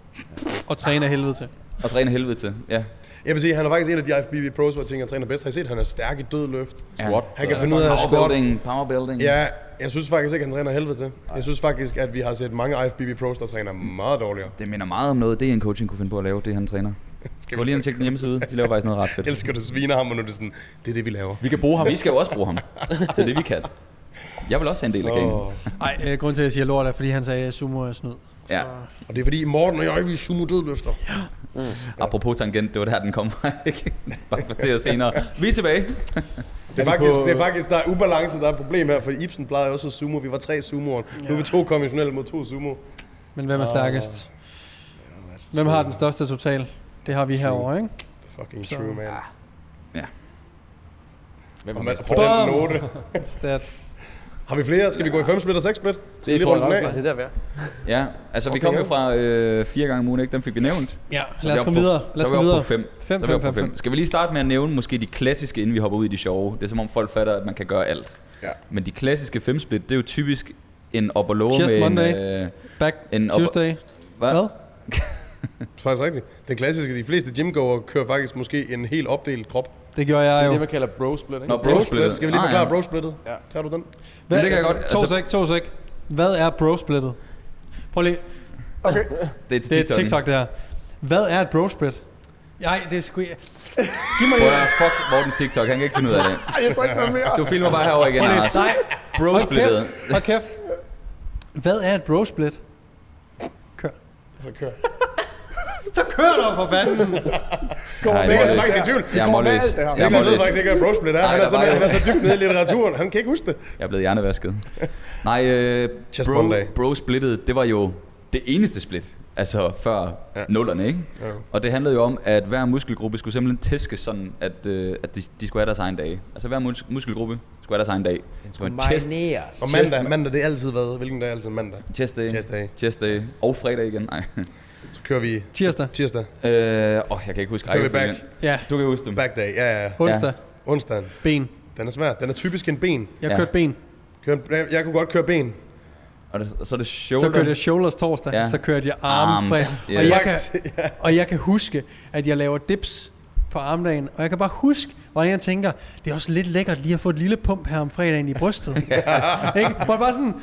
Og træne af helvede til. Og træne helvede til, ja. Jeg vil sige, han er faktisk en af de IFBB pros, hvor jeg tænker, han træner bedst. Har I set, han er stærk i dødløft? Squat. Han kan finde ud af at squat. Powerbuilding, powerbuilding. Ja, jeg synes faktisk ikke, han træner helvede til. Jeg synes faktisk, at vi har set mange IFBB pros, der træner meget dårligere. Det minder meget om noget, det en coaching kunne finde på at lave, det han træner. [LAUGHS] Skal Gå lige tjekke den hjemmeside, de laver faktisk noget ret [LAUGHS] fedt. Jeg elsker, du sviner ham, og nu er det sådan, det er det, vi laver. Vi kan bruge ham. Vi skal jo også bruge ham [LAUGHS] til det, vi kan. Jeg vil også have en del af kagen. Åh. Ej, øh, grund til, at jeg siger lort er, fordi han sagde, at sumo er snyd. Ja. Og det er fordi Morten og jeg, vi er sumo dødløfter. Apropos tangent, det var der, den kom fra, [LAUGHS] ikke? Bare kvarter senere. Vi er tilbage. Det er, faktisk, det er faktisk, der er ubalance, der er et problem her, for Ibsen plejede også at sumo. Vi var tre sumoer. Nu er vi to konventionelle mod to sumo. Men hvem er stærkest? Hvem har den største total? Det har vi herovre, ikke? Fucking Så- true, man. Hvem er mest på? den note. [LAUGHS] Stat. Har vi flere? Skal vi gå i 5 split og 6 split? Skal vi Det tror jeg nok, den? Det er der, vi er. Ja, altså vi Okay, kom jo fra øh, fire gange om ugen, ikke? Dem fik vi nævnt. Ja, lad vi os komme på- videre. Lad os komme vi oppe videre. på fem. Fem, så er vi fem, oppe på fem, fem. Skal vi lige starte med at nævne måske de klassiske, inden vi hopper ud i de sjove? Det er som om folk fatter, at man kan gøre alt. Ja. Men de klassiske femsplit, det er jo typisk en op og lower Chest med Monday. en... Øh, Back En Tuesday. hvad? Hvad? Det [LAUGHS] er faktisk rigtigt. Den klassiske, de fleste gymgoer kører faktisk måske en helt opdelt krop. Det gjorde jeg Det er jo. det, man kalder bro split, ikke? Nå, bro split. Skal vi lige Ah, forklare ja. bro splittet? Ja. Tager du den? Hvad, det kan jeg godt. To Altså- sek, to sek. Hvad er bro-splittet? Prøv lige. Okay. Det er til Det er TikTok. Det her. Hvad er et bro-split? Nej, det er sgu... Giv mig Prøv at fuck Mortens TikTok, han kan ikke finde ud af det. [LAUGHS] Jeg får ikke noget mere. Du filmer bare herover igen, Anders. Nej, Bro hold splittet. kæft. Hold kæft. Hvad er et bro split? Kør. Så [LAUGHS] kør. Så kør du for fanden. Nej, Mikkel er så faktisk i tvivl. Jeg er målløs. det her. Jeg er Mikkel ved faktisk ikke, hvad brosplit er. Han er, der så, han er så dybt nede i litteraturen. Han kan ikke huske det. Jeg er blevet hjernevasket. [LAUGHS] Nej, øh, Chest bro, Monday. bro splittet, det var jo det eneste split. Altså før Ja. nullerne, ikke? Ja. Og det handlede jo om, at hver muskelgruppe skulle simpelthen tæskes sådan, at, øh, at de, de skulle have deres egen dag. Altså hver mus- muskelgruppe skulle have deres egen dag. Det var en chest, Og mandag, mandag det er altid hvad? Hvilken dag er altid mandag? chest day, Chest day. chest day og fredag igen. Nej. [LAUGHS] Kører vi Tirsdag. tirsdag. Øh, åh, jeg kan ikke huske Kører vi rækkefølgen. back. Ja, Du kan huske dem. Back day, ja, ja. onsdag. Onsdagen. Ben. Den er svær. Den er typisk en ben. Jeg Ja. kørte ben. Kør, jeg, jeg kunne godt køre ben. Og, det, så er det shoulder. Så kørte jeg shoulders torsdag. Ja. Så kørte jeg arm Arms, fredag. yes. Og, jeg kan, ja. og jeg kan huske, at jeg laver dips på armdagen. Og jeg kan bare huske, hvordan jeg tænker, det er også lidt lækkert lige at få et lille pump her om fredagen i brystet. [LAUGHS] ikke? Hvor bare sådan,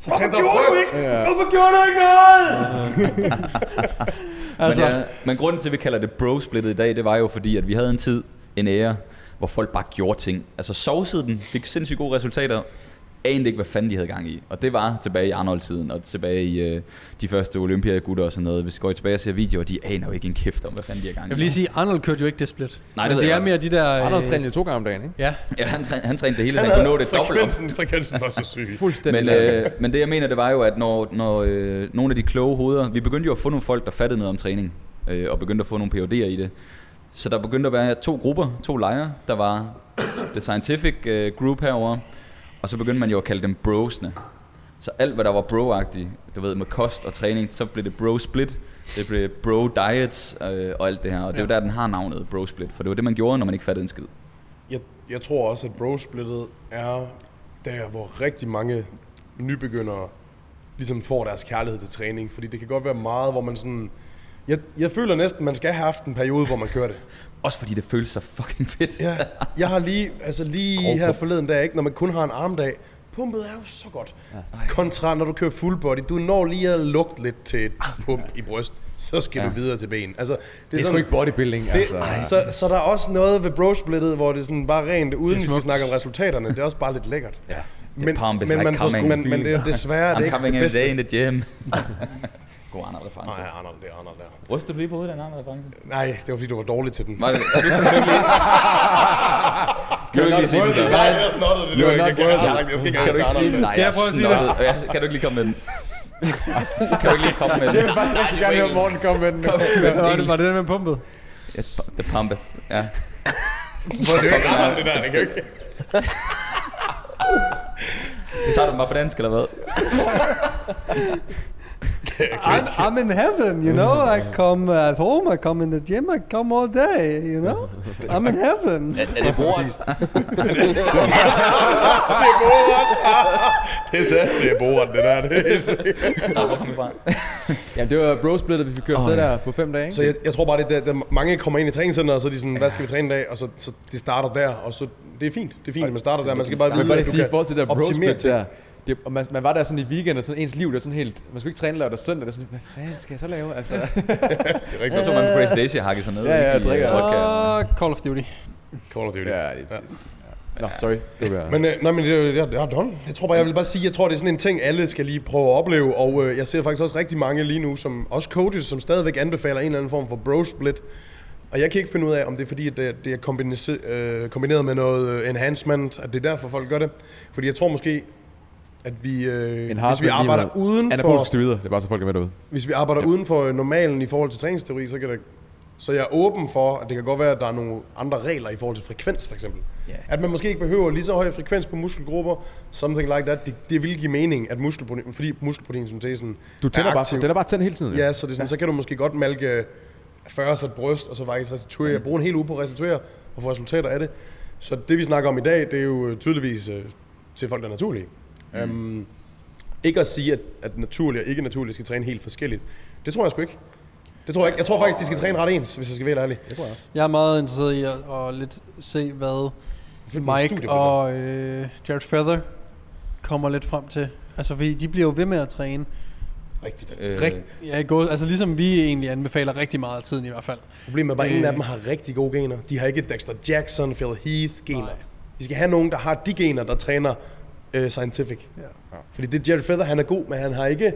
Så træn dig bryst. hvorfor gjorde du ikke noget? [LAUGHS] altså, Men, ja, men grunden til, at vi kalder det bro-splittet i dag, det var jo fordi, at vi havde en tid, en ære, hvor folk bare gjorde ting. Altså sovsede den, fik sindssygt gode resultater, anede ikke, hvad fanden de havde gang i. Og det var tilbage i Arnold-tiden, og tilbage i øh, de første Olympiagutter og sådan noget. Hvis vi går tilbage og ser videoer, de aner jo ikke en kæft om, hvad fanden de har gang i. jeg vil lige sige, Arnold kørte jo ikke det split. Nej, det ved det jeg er mere de der... Arnold øh, træner jo to gange om dagen, ikke? Ja, Ja, han, træ, han trænede det hele, Han han, kunne nå det dobbelt op. frekvensen, frekvensen var så syg. Fuldstændig. Men, øh, men det jeg mener, det var jo, at når, når øh, nogle af de kloge hoveder, vi begyndte jo at få nogle folk, der fattede noget om træning, øh, og begyndte at få nogle PhD'er i det. Så der begyndte at være to grupper, to lejre. Der var The Scientific øh, Group herover, og så begyndte man jo at kalde dem brosne. Så alt, hvad der var bro-agtigt, du ved, med kost og træning, så blev det bro-split, det blev bro-diets øh, og alt det her. Og det er jo der, den har navnet bro-split, for det var det, man gjorde, når man ikke fattede en skid. Jeg, jeg tror også, at bro-splittet er der, hvor rigtig mange nybegyndere ligesom får deres kærlighed til træning. Fordi det kan godt være meget, hvor man sådan... Jeg, jeg føler næsten, man skal have haft en periode, hvor man kører det. Også fordi det føles så fucking fedt. Ja, jeg har lige, altså lige her forleden dag, ikke, når man kun har en armdag, pumpet er jo så godt. Kontra når du kører full body, du når lige at lugte lidt til et pump i bryst, så skal Ja. du videre til ben. Altså, det, Det er sgu ikke bodybuilding, det, altså. så, så der er også noget ved bro-splittet, hvor det er sådan bare rent, uden vi skal snakke om resultaterne, det er også bare lidt lækkert. Ja. Men, men, man forstår, men, det er desværre det er I'm ikke coming det bedste. in the gym. [LAUGHS] God Arnold reference. Nej, Arnold, det er Arnold der. Rystede du lige på hovedet af en Arnold reference? Nej, det var fordi, du var dårlig til den. Var det, kan [LAUGHS] du, kan du ikke lige... ikke sige den? Nej, jeg snottede det. You nu. are Jeg har sagt, jeg skal ikke Kan du ikke sige den? Skal jeg prøve at sige det? Kan du ikke lige komme med den? Kan du ikke lige komme med den? Jeg vil faktisk rigtig gerne høre Morten komme med den. Var det, var det den med pumpet? Ja, The Pumpeth. Ja. Hvor det er jo ikke Arnold, det der. Det kan ikke. Tager du den bare på dansk, eller hvad? [LAUGHS] I'm, I'm in heaven, you know. I come at home, I come in the gym, I come all day, you know. I'm in heaven. Er det bror? [LAUGHS] Det er Borat. Det er sandt, det er Borat, det der. Det er? Jamen, det var bro-splittet, vi fik kørt ja. der på fem dage, ikke? Så jeg, jeg tror bare, det er, der, der, mange kommer ind i træningscenteret, og så er de sådan, hvad skal vi træne i dag? Og så, så de starter der, og så det er fint. Det er fint, at man starter der. Man skal bare vide, at du kan forhold til det der optimere ting. Det, og man, man, var der sådan i weekenden, og sådan ens liv, der er sådan helt, man skulle ikke træne lørdag og søndag, der er sådan, hvad fanden skal jeg så lave? Altså, [LAUGHS] Det er rigtig Så tog man på Grace Daisy og hakke sig ned. Ja, ja, ikke, i, drikker. øh. Og Call of Duty. Call of Duty. ja, det er præcis. Ja. Nå, sorry. Det var, Men, øh, nej, men det, det, det, jeg tror bare, jeg vil bare sige, jeg tror, det er sådan en ting, alle skal lige prøve at opleve, og øh, jeg ser faktisk også rigtig mange lige nu, som også coaches, som stadigvæk anbefaler en eller anden form for bro-split. Og jeg kan ikke finde ud af, om det er fordi, at det, det er kombinise- øh, kombineret med noget øh, enhancement, at det er derfor, folk gør det. Fordi jeg tror måske, at vi, øh, hvis vi arbejder uden for, steroider, det er bare så folk er med derude. hvis vi arbejder uden for normalen i forhold til træningsteori, så kan det så jeg er åben for, at det kan godt være, at der er nogle andre regler i forhold til frekvens, for eksempel. Ja. At man måske ikke behøver lige så høj frekvens på muskelgrupper, something like that. Det, det vil give mening, at muskelprotein, fordi muskelproteinsyntesen Du tænder er bare, den er bare tændt hele tiden. Ja, så, det sådan, så kan du måske godt malke 40 sæt bryst, og så faktisk restituere, bruge en hel uge på at restituere, og få resultater af det. Så det vi snakker om i dag, det er jo tydeligvis øh, til folk, der er naturlige. Mm. Um, ikke at sige, at, at naturlige og ikke naturlige skal træne helt forskelligt. Det tror jeg sgu ikke. Det tror jeg ikke. Jeg tror faktisk, de skal træne ret ens, hvis jeg skal være helt ærlig. Det tror jeg også. Jeg er meget interesseret i at, at lidt se, hvad Mike og øh, Jared Feather kommer lidt frem til. Altså, fordi de bliver jo ved med at træne Rigtigt. Øh, Rigt, ja, gå, altså ligesom vi egentlig anbefaler rigtig meget af tiden i hvert fald. Problemet er bare, at ingen Øh. af dem har rigtig gode gener. De har ikke Dexter Jackson, Phil Heath gener. Nej. Vi skal have nogen, der har de gener, der træner øh, scientific. Ja. Fordi det Jerry Feather, han er god, men han har ikke...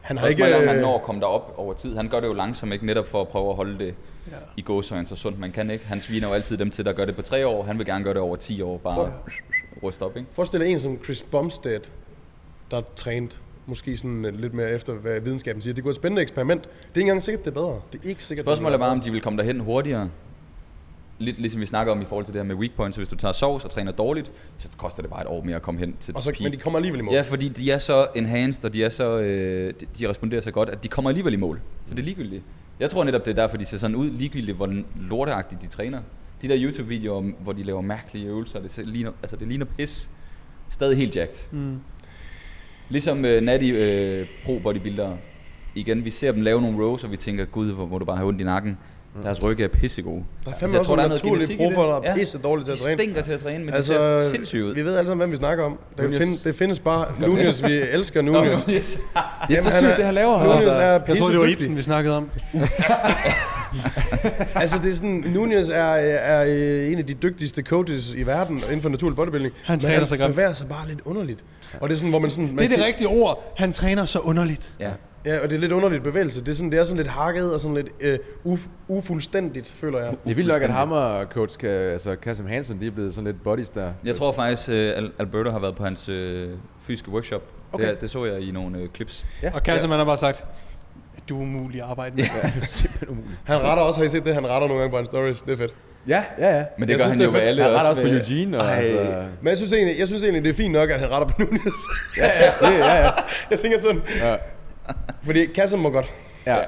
Han har ikke... ikke, han øh, når at komme derop over tid. Han gør det jo langsomt, ikke netop for at prøve at holde det Ja. i gåsøjne så sundt man kan ikke. Han sviner jo altid dem til, der gør det på tre år. Han vil gerne gøre det over 10 år, bare ryste op, ikke? Forestil dig en som Chris Bumstead, der er trænet måske sådan øh, lidt mere efter, hvad videnskaben siger. Det kunne være et spændende eksperiment. Det er ikke engang sikkert, det er bedre. Det er ikke sikkert, Spørgsmålet er bare, om de vil komme derhen hurtigere. Lidt ligesom vi snakker om i forhold til det her med weak points. Så hvis du tager sovs og træner dårligt, så koster det bare et år mere at komme hen til Og så, peak. men de kommer alligevel i mål. Ja, fordi de er så enhanced, og de, er så, øh, de- de responderer så godt, at de kommer alligevel i mål. Så det er ligegyldigt. Jeg tror netop, det er derfor, de ser sådan ud, ligegyldigt hvor lorteagtigt de træner. De der YouTube-videoer, hvor de laver mærkelige øvelser, det, ligner, altså det ligner pis. Stadig helt jacked. Mm. Ligesom øh, natty øh, pro bodybuildere. Igen, vi ser dem lave nogle rows, og vi tænker, gud, hvor må du bare have ondt i nakken. Deres rygge er pissegode. Der er Altså, fandme jeg også tror, der er noget genetik i det. der er Ja. pisse dårlige til De at træne. stinker til at træne, men Altså, det ser sindssygt ud. vi ved alle sammen, hvem vi snakker om. Der Nunez. find, det findes bare. Nunez, vi elsker Nå, Nunez. men yes. Det er så han sygt, det han laver. Nunez Altså. er Jeg tror, det var. Ibsen, vi snakkede om. [LAUGHS] Altså, det er sådan, Nunez er, er øh, en af de dygtigste coaches i verden inden for naturlig bodybuilding. Han træner han så godt. bevæger sig bare lidt underligt. Og det er sådan, hvor man sådan... Man Det er det rigtige ord. Han træner så underligt. Ja. Ja, og det er lidt underligt bevægelse. Det er sådan, det er sådan lidt hakket og sådan lidt øh, uf, ufuldstændigt, føler jeg. Det er vildt nok, at ham og coach, kan, altså Kasim Hansen, de er blevet sådan lidt buddies der. Jeg tror faktisk, uh, Alberto har været på hans uh, fysiske workshop. Okay. Det, det så jeg i nogle uh, clips. Ja. Og Kasse, man har bare sagt, du er umulig at arbejde med. [LAUGHS] Ja, det er simpelthen umuligt. Han retter også, har I set det? Han retter nogle gange på hans stories. Det er fedt. Ja, ja, ja. Men det Jeg gør synes, han det jo ved fedt. alle Han retter også på ved- Eugene, og Ej. altså... Men jeg synes, egentlig, jeg synes egentlig, det er fint nok, at han retter på Nunez. Ja, ja, [LAUGHS] det, ja, ja. jeg tænker sådan, ja. [LAUGHS] fordi Kassem må godt. ja.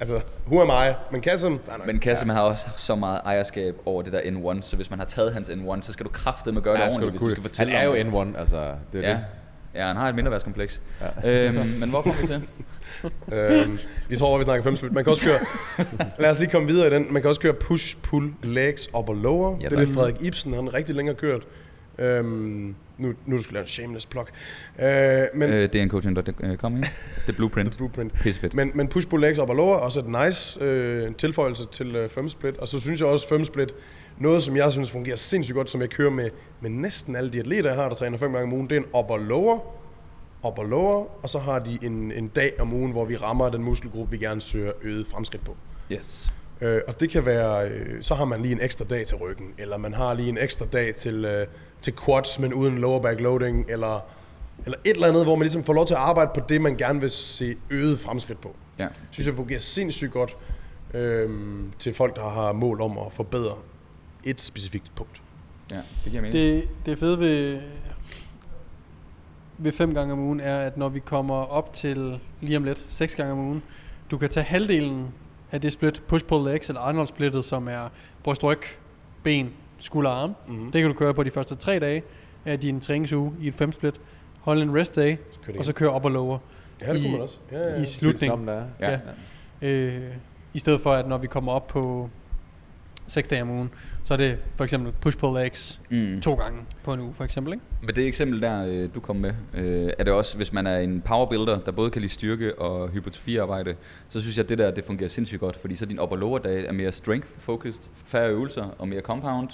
Altså, who am I? Men Kassem. Men Kasse, man har også så meget ejerskab over det der N1, så hvis man har taget hans N1, så skal du kraftedeme gøre det Ja, skal ordentligt, du hvis du skal Han fortælle er jo om det. N1, altså. Det er Ja. det. ja, han har et mindreværdskompleks. Ja. Øhm, men hvor kommer vi til? [LAUGHS] øhm, vi tror, vi snakker 5 split. Man kan også køre, [LAUGHS] lad os lige komme videre i den. Man kan også køre push, pull, legs, up og lower. Ja, det er det. Frederik Ibsen, han rigtig længe har kørt. Øhm, nu, nu skal jeg lave en shameless plug. Øh, men, øh, dncoaching.com, ikke? Det er Blueprint. [LAUGHS] blueprint. Pissefedt. Men, men push, pull, legs, up og lower, også et nice øh, tilføjelse til øh, 5 split. Og så synes jeg også 5 split, noget som jeg synes fungerer sindssygt godt, som jeg kører med, med næsten alle de atleter, jeg har, der træner fem gange om ugen, det er en up og lower, up og lower, og så har de en, en dag om ugen, hvor vi rammer den muskelgruppe, vi gerne søger øget fremskridt på. Yes. Øh, og det kan være, øh, så har man lige en ekstra dag til ryggen, eller man har lige en ekstra dag til, øh, til quads, men uden lower back loading, eller, eller et eller andet, hvor man ligesom får lov til at arbejde på det, man gerne vil se øget fremskridt på. Ja. Synes jeg fungerer sindssygt godt øh, til folk, der har mål om at forbedre et specifikt punkt. ja, det giver mening. Det, det fede ved, ved fem gange om ugen er, at når vi kommer op til lige om lidt, seks gange om ugen, du kan tage halvdelen af det split, push-pull legs eller Arnold splittet, som er bryst, ryg, ben, skulder og arm. Mm-hmm. Det kan du køre på de første tre dage af din træningsuge i et fem split. Hold en rest day, og så køre op og lower. Ja, det i, kunne man også. Ja, ja. I slutningen. Ja. ja. ja. Øh, I stedet for, at når vi kommer op på seks dage om ugen, så er det for eksempel push-pull legs Mm. to gange på en uge, for eksempel. Ikke? Med det eksempel der, øh, du kom med, øh, er det også, hvis man er en powerbuilder, der både kan lide styrke og hypotrofiarbejde, så synes jeg, at det der det fungerer sindssygt godt, fordi så din upper lower dag er mere strength-focused, færre øvelser og mere compound.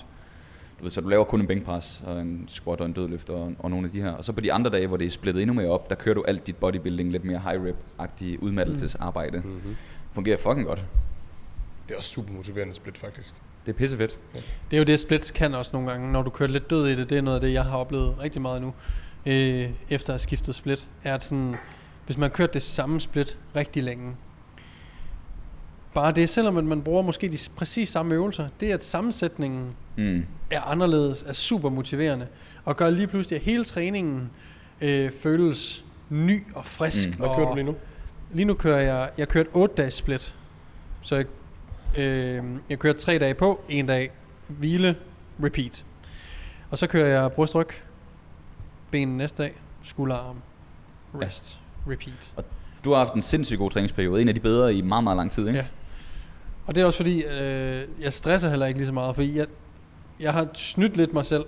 Du ved, så du laver kun en bænkpres og en squat og en dødløft og, og nogle af de her. Og så på de andre dage, hvor det er splittet endnu mere op, der kører du alt dit bodybuilding lidt mere high rep-agtige udmattelsesarbejde. Mm-hmm. Fungerer fucking godt. Det er også super motiverende split, faktisk. Det er pissefedt. Det er jo det, splits kan også nogle gange, når du kører lidt død i det. Det er noget af det, jeg har oplevet rigtig meget nu, øh, efter at have skiftet split. Er at sådan, hvis man har kørt det samme split rigtig længe, bare det, selvom at man bruger måske de præcis samme øvelser, det er, at sammensætningen Mm. er anderledes, er super motiverende, og gør lige pludselig, at hele træningen øh, føles ny og frisk. Mm. Hvad og kører du lige nu? Lige nu kører jeg, jeg kører et 8 dages split. Så jeg, øh, jeg kører tre dage på, en dag hvile, repeat. Og så kører jeg brystryg, ben næste dag, skulderarm, rest, repeat. Du har haft en sindssygt god træningsperiode. En af de bedre i meget, meget lang tid, ikke? Ja. Og det er også fordi, øh, jeg stresser heller ikke lige så meget, fordi jeg, jeg har snydt lidt mig selv.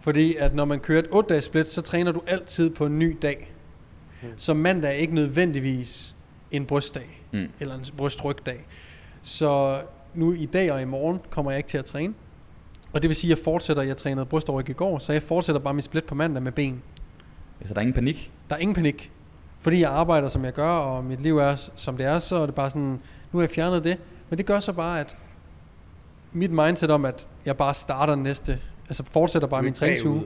Fordi at når man kører et 8 dages split, så træner du altid på en ny dag. Så mandag er ikke nødvendigvis en brystdag, Mm. eller en brystrygdag. Så nu i dag og i morgen kommer jeg ikke til at træne. Og det vil sige, at jeg fortsætter, jeg trænede bryst og ryg i går, så jeg fortsætter bare mit split på mandag med ben. Så der er ingen panik. Der er ingen panik. Fordi jeg arbejder, som jeg gør, og mit liv er, som det er, så er det bare sådan, nu har jeg fjernet det. Men det gør så bare, at mit mindset om, at jeg bare starter næste, altså fortsætter bare min træningsuge.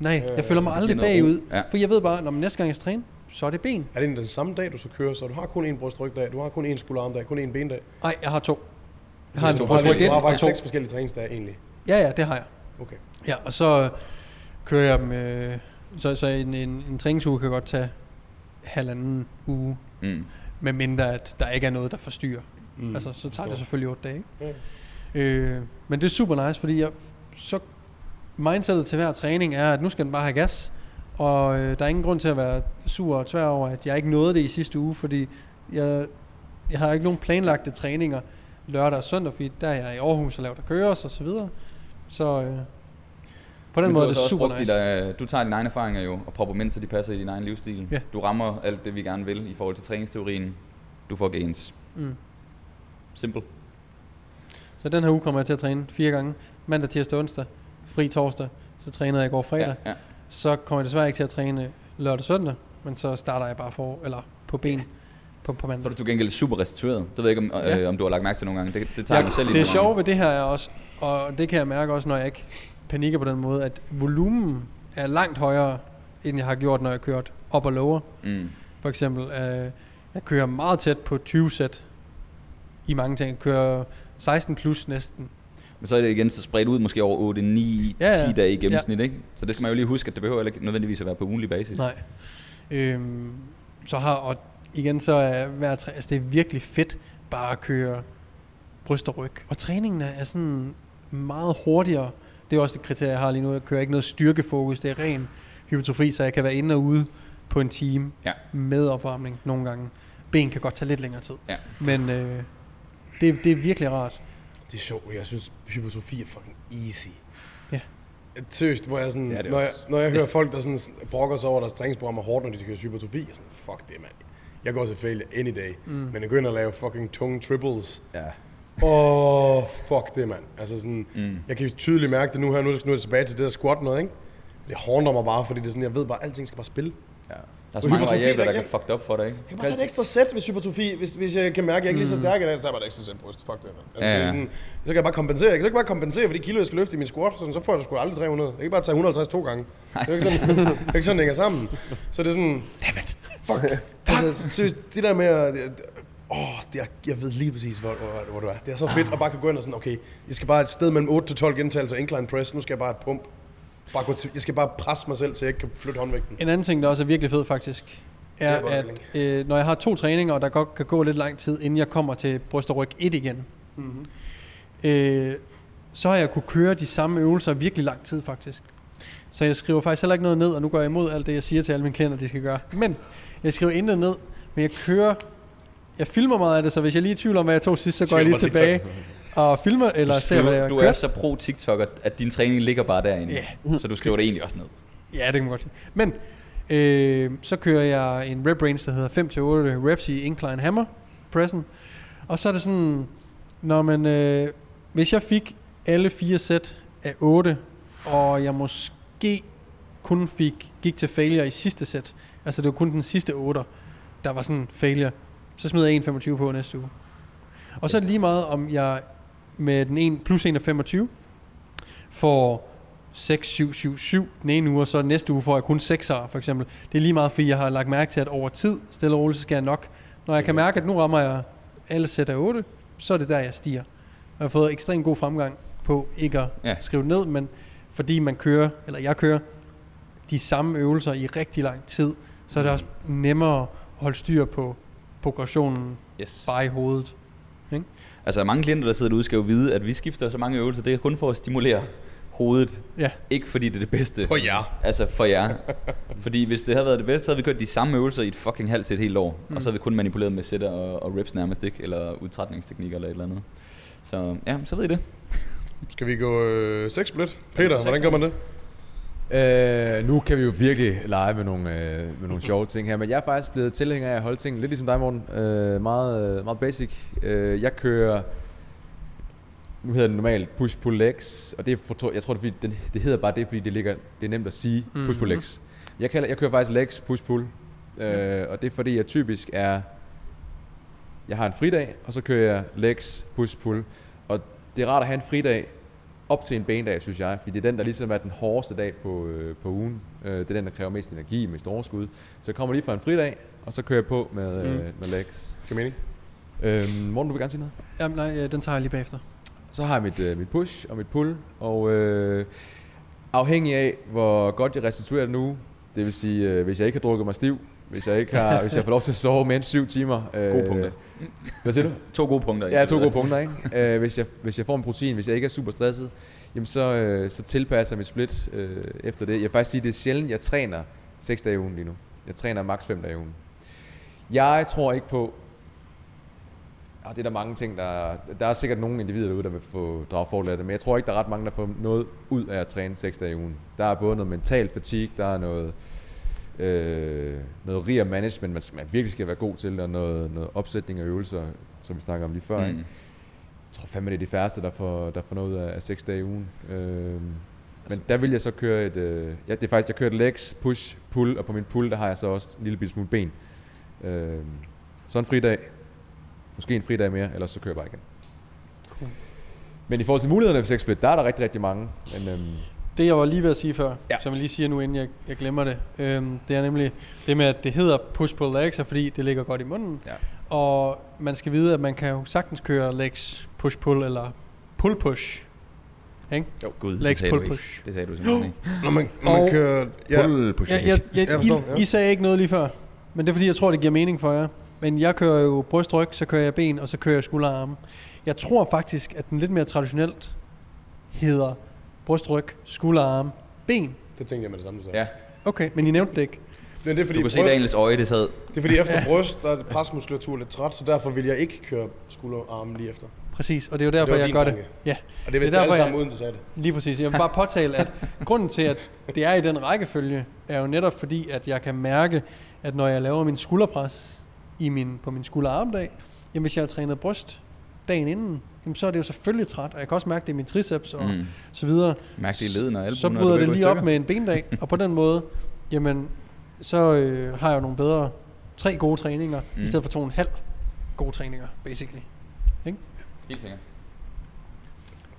Nej, jeg føler mig aldrig bagud. Ja. For jeg ved bare, når næste gang jeg skal træne, så er det ben. Er det den samme dag, du så kører, så du har kun én brystrygdag, du har kun én skulderarmdag, kun én bendag? Nej, jeg har to. Jeg har en du har, du har og faktisk to. seks forskellige træningsdage egentlig. Ja, ja, det har jeg. Okay. Ja, og så kører jeg dem, øh, så, så en, en, en træningsuge kan godt tage halvanden uge, Mm. med mindre at der ikke er noget, der forstyrrer. Mm, altså, så tager det selvfølgelig otte dage. Ikke? Ja. Øh, men det er super nice, fordi jeg, så mindsetet til hver træning er, at nu skal den bare have gas, og øh, der er ingen grund til at være sur og tvær over, at jeg ikke nåede det i sidste uge, fordi jeg, jeg har ikke nogen planlagte træninger lørdag og søndag, fordi der er jeg i Aarhus og laver der køres og så videre. Så øh, på den Men måde er det super nice. De der, du tager dine egne erfaringer jo, og propper ind, så de passer i din egen livsstil. Ja. Du rammer alt det, vi gerne vil i forhold til træningsteorien. Du får gains. Mm. Simple. Så den her uge kommer jeg til at træne fire gange. Mandag, tirsdag, onsdag. Fri torsdag. Så trænede jeg i går fredag. Ja, ja. Så kommer jeg desværre ikke til at træne lørdag og søndag. Men så starter jeg bare for, eller på ben på, på mandag. Så er du til gengæld super restitueret. Det ved jeg ikke, om, Ja. øh, om du har lagt mærke til nogle gange. Det, det tager Ja, jeg mig selv det er gange. ved det her er også, og det kan jeg mærke også, når jeg ikke panikker på den måde, at volumen er langt højere, end jeg har gjort, når jeg har kørt op og lower. Mm. For eksempel, øh, jeg kører meget tæt på 20 sæt i mange ting. Jeg kører 16 plus næsten. Men så er det igen så spredt ud måske over 8, 9, Ja, ja. 10 dage i gennemsnit, ikke? Så det skal man jo lige huske, at det behøver ikke nødvendigvis at være på ugenlig basis. Nej. Øhm, så har, og igen så er hver træ, altså det er virkelig fedt bare at køre bryst og ryg. Og træningen er, er sådan meget hurtigere. Det er også et kriterie, jeg har lige nu. Jeg kører ikke noget styrkefokus. Det er ren hypertrofi, så jeg kan være inde og ude på en time Ja. med opvarmning nogle gange. Ben kan godt tage lidt længere tid. Ja. Men øh, det, det er virkelig rart. Det er sjovt, jeg synes, hypertrofi er fucking easy. Ja. Seriøst, hvor jeg sådan, Ja, ja, det er når, jeg, når jeg hører folk, der sådan brokker sig over, deres træningsprogram er hårdt, når de kører hypertrofi, jeg er sådan, fuck det, mand. Jeg går til failure any day. Mm. Men jeg går at lave fucking tunge triples. Ja. Åh, oh, fuck det, mand. Altså sådan, Mm. jeg kan tydeligt mærke det nu her, nu er jeg tilbage til det der squat noget, ikke? Det håndter mig bare, fordi det er sådan, jeg ved bare, at alting skal bare spille. ja. Der er så mange variabler, der der- kan fucked up for dig, ikke? Jeg kan bare tage et ekstra sæt, hvis hypertrofi, hvis, hvis jeg kan mærke, at jeg ikke er lige så stærk i dag, så tager jeg bare et ekstra sæt bryst. Fuck det. Altså, Ja, ja, ja. Sådan, så kan jeg bare kompensere. Jeg kan ikke bare kompensere for de kilo, jeg skal løfte i min squat, sådan, så får jeg sgu aldrig 300. Jeg kan bare tage 150 to gange. Det er ikke sådan, [LAUGHS] det er ikke sådan, det hænger sammen. Så det er sådan, dammit, fuck. Altså, seriøst, det der med at, det- Åh, oh, det er, jeg ved lige præcis, hvor, hvor, hvor du er. Det er så fedt at bare kunne gå ind og sådan, okay, jeg skal bare et sted mellem 8 til 12 gentagelser incline press, nu skal jeg bare have pump. Bare gå til, jeg skal bare presse mig selv, så jeg ikke kan flytte håndvægten. En anden ting, der også er virkelig fed faktisk, er, er at øh, når jeg har to træninger, og der godt kan gå lidt lang tid, inden jeg kommer til bryst og ryg 1 igen, mm-hmm. øh, så har jeg kunne køre de samme øvelser virkelig lang tid faktisk. Så jeg skriver faktisk heller ikke noget ned, og nu går jeg imod alt det, jeg siger til alle mine klienter, de skal gøre. Men jeg skriver intet ned, men jeg kører, jeg filmer meget af det, så hvis jeg lige er i tvivl om, hvad jeg tog sidst, så går jeg lige tilbage og filmer, eller ser, hvad jeg du, er så pro TikToker, at din træning ligger bare derinde. Ja. Så du skriver det egentlig også ned. Ja, det kan man godt sige. Men øh, så kører jeg en rep range, der hedder 5-8 reps i incline hammer pressen. Og så er det sådan, når man, øh, hvis jeg fik alle fire sæt af 8, og jeg måske kun fik, gik til failure i sidste sæt, altså det var kun den sidste 8, der var sådan failure, så smider jeg 1,25 på næste uge. Og så er det lige meget, om jeg med den 1 plus 1 af 25 får 6, 7, 7, 7 den ene uge, og så næste uge får jeg kun 6'er for eksempel. Det er lige meget, fordi jeg har lagt mærke til, at over tid, stille og roligt, så skal jeg nok. Når jeg kan mærke, at nu rammer jeg alle sæt af 8, så er det der, jeg stiger. Og jeg har fået ekstremt god fremgang på ikke at Ja. skrive ned, men fordi man kører, eller jeg kører, de samme øvelser i rigtig lang tid, så er det også nemmere at holde styr på progressionen Yes. bare i hovedet. Altså mange klienter, der sidder derude, skal jo vide, at vi skifter så mange øvelser. Det er kun for at stimulere hovedet. Ja. Ikke fordi det er det bedste. For jer. Altså for jer. fordi hvis det havde været det bedste, så havde vi kørt de samme øvelser i et fucking halvt til et helt år. Mm. Og så havde vi kun manipuleret med sætter og, og reps nærmest ikke. Eller udtrætningsteknikker eller et eller andet. Så ja, så ved I det. Skal vi gå øh, 6 split? Peter, hvordan gør man det? Øh, nu kan vi jo virkelig lege med nogle, øh, med nogle sjove ting her, men jeg er faktisk blevet tilhænger af at holde ting lidt ligesom dig, Morten. Øh, meget, øh, meget basic. Øh, jeg kører, nu hedder det normalt push-pull legs, og det er, for, jeg tror, det, fordi, det, det hedder bare det, fordi det, ligger, det er nemt at sige push-pull legs. Jeg, kalder, jeg kører faktisk legs push-pull, øh, og det er fordi, jeg typisk er, jeg har en fridag, og så kører jeg legs push-pull, og det er rart at have en fridag, op til en banedag, synes jeg, fordi det er den, der ligesom er den hårdeste dag på, øh, på ugen. Øh, det er den, der kræver mest energi, mest overskud. Så jeg kommer lige fra en fridag, og så kører jeg på med, øh, med legs. Giver mening? Øhm, Morten, du vil gerne sige noget? Jamen nej, øh, den tager jeg lige bagefter. Så har jeg mit, øh, mit push og mit pull, og øh, afhængig af, hvor godt jeg restituerer nu, det vil sige, øh, hvis jeg ikke har drukket mig stiv, hvis jeg ikke har, hvis jeg får lov til at sove mere end syv timer. Øh, Gode punkter. Hvad siger du? To gode punkter. Ja, to gode punkter, ikke? Øh, hvis, jeg, hvis jeg får en protein, hvis jeg ikke er super stresset, jamen så, øh, så tilpasser jeg mit split øh, efter det. Jeg vil faktisk sige, det er sjældent, jeg træner 6 dage i ugen lige nu. Jeg træner maks 5 dage i ugen. Jeg tror ikke på, og det er der mange ting, der... Der er sikkert nogle individer derude, der vil få drage fordel af det, men jeg tror ikke, der er ret mange, der får noget ud af at træne 6 dage i ugen. Der er både noget mental fatigue, der er noget, øh, noget rear management, man, man virkelig skal være god til, og noget, noget opsætning af øvelser, som vi snakker om lige før. Mm. Ikke? Jeg tror fandme, det er de færreste, der får, der får noget ud af, af 6 dage i ugen. Øh, men der vil jeg så køre et... Øh, ja, det er faktisk, jeg kører et legs, push, pull, og på min pull, der har jeg så også en lille bitte smule ben. Øh, så en fridag, Måske en fridag mere, eller så kører jeg bare igen. Cool. Men i forhold til mulighederne for sexsplit, der er der rigtig, rigtig mange. Men, øhm, Det jeg var lige ved at sige før, ja. som jeg lige siger nu, inden jeg, jeg glemmer det, øhm, det er nemlig det med, at det hedder push-pull legs, fordi det ligger godt i munden. Ja. Og man skal vide, at man kan jo sagtens køre legs push-pull eller pull-push. Ikke? Jo, gud, Legs det sagde pull push. Det sagde du simpelthen ikke. [GASPS] Når man, når man Og- kører... Ja, Pull push. Jeg, jeg, jeg, Jeg forstår, I, ja. I sagde ikke noget lige før, men det er fordi, jeg tror, det giver mening for jer. Men jeg kører jo brystryg, så kører jeg ben, og så kører jeg skulder og arme. Jeg tror faktisk, at den lidt mere traditionelt hedder brystryg, skulder og arme, ben. det tænkte jeg med det samme. Så. Ja, Okay, men I nævnte det ikke. Men det er fordi, du kan se bryst, Daniels øje, det sad. det er fordi efter [LAUGHS] bryst, der er presmuskulatur lidt træt, så derfor vil jeg ikke køre skulder og arme lige efter. Præcis, og det er jo derfor, jeg gør tanke. det. Ja, Og det er vist Det er det alle derfor, sammen, jeg- uden du sagde det. lige præcis. Jeg vil bare påtale, at grunden til, at det er i den rækkefølge, er jo netop fordi, at jeg kan mærke, at når jeg laver min skulderpres i min, på min skulder- og armdag, jamen hvis jeg har trænet bryst dagen inden, jamen så er det jo selvfølgelig træt, og jeg kan også mærke det i min triceps og Mm. så videre. Mærk det i leden og albuen. så bryder det lige op med en bendag, [LAUGHS] og på den måde, jamen, så øh, har jeg jo nogle bedre, tre gode træninger, mm. i stedet for to og en halv gode træninger, basically. Helt sikkert.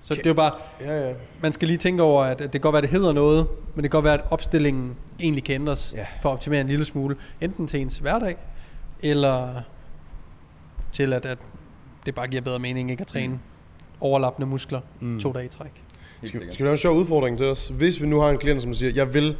Så det er jo bare, Ja, ja. man skal lige tænke over, at det kan godt være, at det hedder noget, men det kan godt være, at opstillingen egentlig kan ændres Ja. for at optimere en lille smule. Enten til ens hverdag, eller til at, at det bare giver bedre mening ikke at træne mm. overlappende muskler mm. to dage i træk. Skal, skal vi have en sjov udfordring til os? Hvis vi nu har en klient, som siger, jeg vil...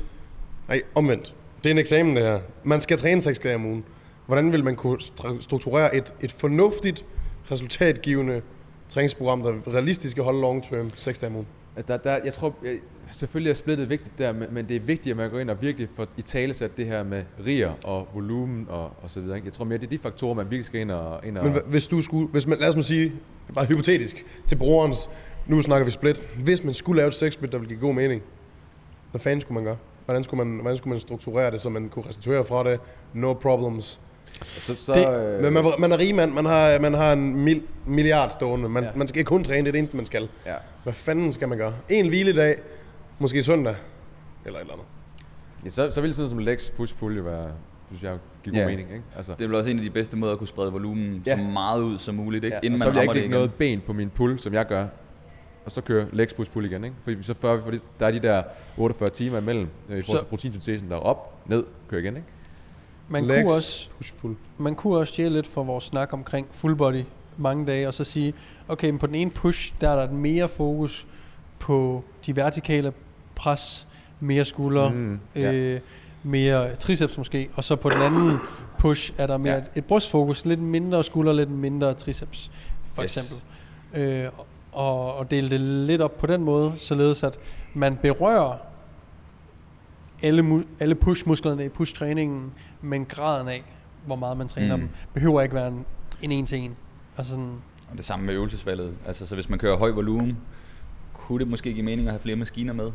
Nej, omvendt. Det er en eksamen, det her. Man skal træne 6 dage om ugen. Hvordan vil man kunne stru- strukturere et, et fornuftigt, resultatgivende træningsprogram, der er realistisk at holde long term 6 dage om ugen? At der, der, jeg tror, jeg, selvfølgelig er splittet vigtigt der, men, men det er vigtigt, at man går ind og virkelig får i tale sat det her med riger og volumen og, og så videre. Ikke? Jeg tror mere, det er de faktorer, man virkelig skal ind og... Ind og Men hvis du skulle, hvis man, lad os nu sige, bare hypotetisk, til brugerens, nu snakker vi split, hvis man skulle lave et 6 split, der ville give god mening, hvad fanden skulle man gøre? Hvordan skulle man, hvordan skulle man strukturere det, så man kunne restituere fra det, no problems? Så, så, det- øh, Men man, man er rig mand, man har, man har en mil, milliard stående, man, Ja. man skal kun træne, det er det eneste, man skal. ja. Hvad fanden skal man gøre? En hviledag, måske søndag, eller et eller andet. Ja, så, så vil sådan noget som legs push pull jo være, synes jeg, give god Ja. mening. Ikke? Altså, Det er vel også en af de bedste måder at kunne sprede volumen Ja. så meget ud som muligt, ikke? ja, inden og man så vil jeg ikke lægge noget ben på min pull, som jeg gør, og så kører legs push pull igen. Ikke? Fordi så før, fordi der er de der 48 timer imellem, øh, i forhold Så- til proteinsyntesen, der er op, ned, kører igen. Ikke? Man Legs, kunne også push pull. man kunne også stjæle lidt for vores snak omkring full body mange dage, og så sige, okay, men på den ene push, der er der mere fokus på de vertikale pres, mere skulder, Mm, ja. øh, mere triceps måske, og så på den anden push er der mere Ja. ja. et brystfokus, lidt mindre skulder, lidt mindre triceps, for Yes. eksempel. Øh, og, og dele det lidt op på den måde, således at man berører alle, alle push-musklerne i push-træningen, men graden af, hvor meget man træner Mm. dem, behøver ikke være en, en en til en. Altså sådan, Og det samme med øvelsesvalget. Altså, så hvis man kører høj volumen, kunne det måske give mening at have flere maskiner med?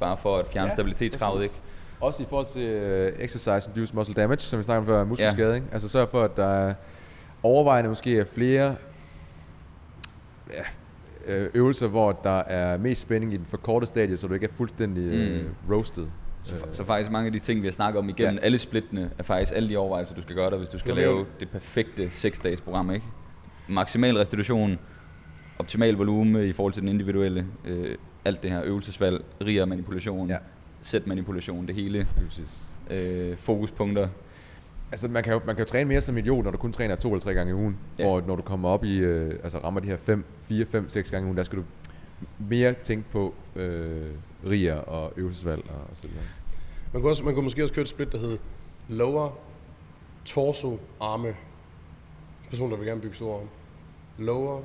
bare for at fjerne Ja, stabilitetskravet, ikke? Også i forhold til uh, exercise induced muscle damage, som vi snakkede om før, muskelskade. Ja. Ikke? Altså sørg for, at der er overvejende måske er flere ja, øh, øvelser, hvor der er mest spænding i den for korte stadie, så du ikke er fuldstændig mm. Mm. roasted. Så, så faktisk mange af de ting, vi har snakket om igennem, Ja. alle splittene, er faktisk alle de overvejelser, du skal gøre der, hvis du skal Jamen, lave det perfekte 6-dages program, ikke? Maksimal restitution, optimal volume i forhold til den individuelle, øh, alt det her øvelsesvalg, riger manipulation, Ja. sæt manipulation, det hele, Præcis. øh, fokuspunkter. Altså man kan, jo, man kan jo træne mere som idiot, når du kun træner to eller tre gange i ugen. Ja. Ja. Hvor når du kommer op i, øh, altså rammer de her 5, 4, 5, 6 gange i ugen, der skal du mere tænke på øh, riger og øvelsesvalg og, og så videre. Man kunne, også, man kunne måske også køre et split, der hed lower torso arme. Person, der vil gerne bygge store arme. Lower